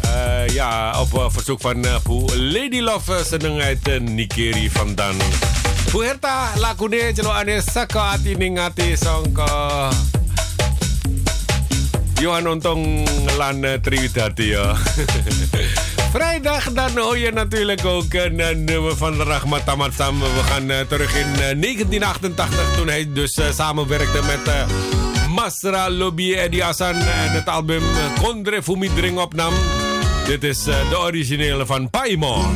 Eh, ja, op uh, verzoek van uh, Lady Love, uh, seneng uit uh, Nikeri vandaan. Bu Herta, lakune celo ane Sakati, Ningati, songko. Johan Ontong lan uh, Triwitarti ya. (laughs) Vrijdag dan hoor je natuurlijk ook een eh, nummer van Rahmat Tamad Sam. We gaan eh, terug in eh, 1988 toen hij dus eh, samenwerkte met eh, Masra Lobby Eddie Hassan en het album eh, Kondre Fumi Dring opnam. Dit is eh, de originele van Paimon.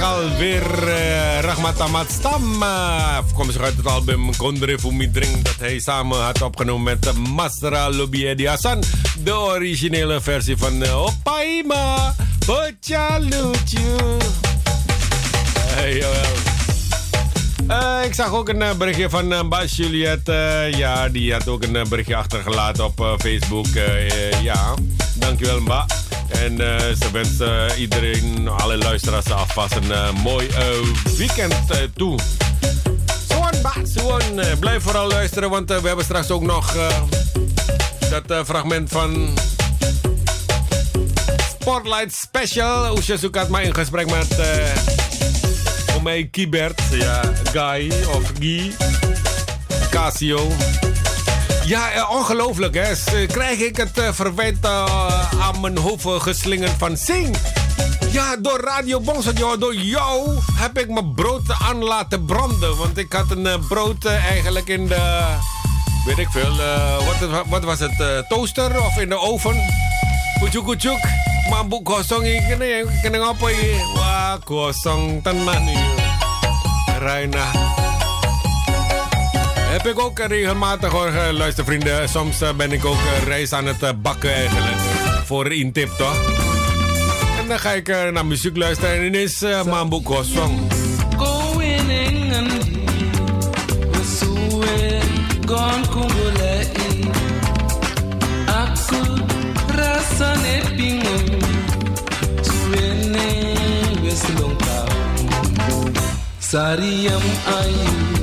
1988 alweer eh, Rahmat Ahmad eh, afkomstig uit het album Kondre Fumidring. Dat hij samen had opgenomen met Masra Lobiedi Hassan. De originele versie van eh, Opaima. Boccia Lucu. Hey, jawel. Ik zag ook een berichtje van uh, Bas Juliette. ja, die had ook een berichtje achtergelaten op Facebook. Ja, dankjewel Mba. En eh, ze wenst eh, iedereen, alle luisteraars alvast een eh, mooi weekend toe. Zoan Ba, Zoan, blijf vooral luisteren, want we hebben straks ook nog dat fragment van Spotlight Special. Oesje Soekat maar in gesprek met uh, Omei Kiebert. Ja, Guy of Guy. Casio. Ja, eh, ongelooflijk hè. Eh, Krijg ik het eh, verwijt aan mijn hoofd geslingerd van Sing. Ja, door Radio Bonsradio, door jou heb ik mijn brood aan laten branden. Want ik had een brood eigenlijk in de, weet ik veel, wat, wat was het, toaster of in de oven. Kucuk kucuk, mambu kosong kene ngopo iki? Wah, kosong tenan. Reina. Heb ik ook regelmatig hoor, eh, luistervrienden. Soms eh, ben ik ook eh, rijst aan het eh, bakken eigenlijk. Voor intip toch? En dan ga ik eh, naar muziek luisteren en ineens uh, Usuwe Gon kumbulai Aku rasa Sariyam ayu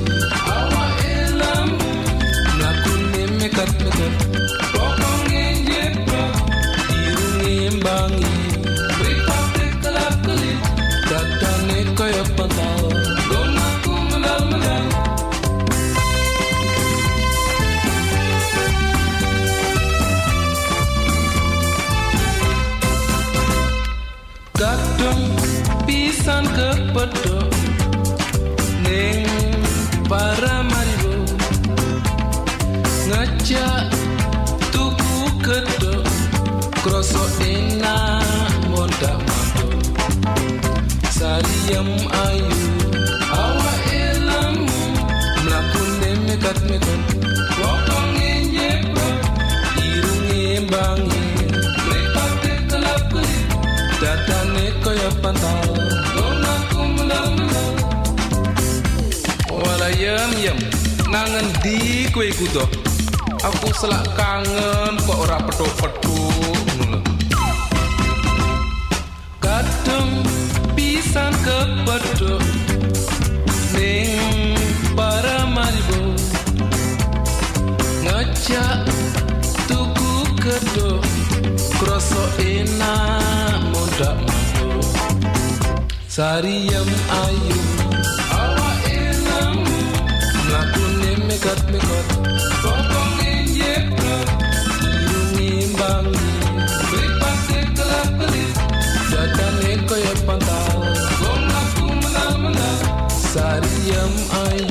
sankepedo neng para maribo ngajak tuku kedok kroso enak mondar mandor saliam ayu Gona kumna Wala yem yem Nangen di kue kudo. Aku selak kangen kok ora petuk-petuk. Kadung pisan kepeduk. Ning para maribo Ngejak tuku keduk. Kroso enak mundak mantuk Sariyem ayu Awak enak Mlakune mekat-mekat Bokong injekno Irungi bangi Beripase kelap-kelip Dadane koyo pantal. Gong aku menang-menang Sariyem ayu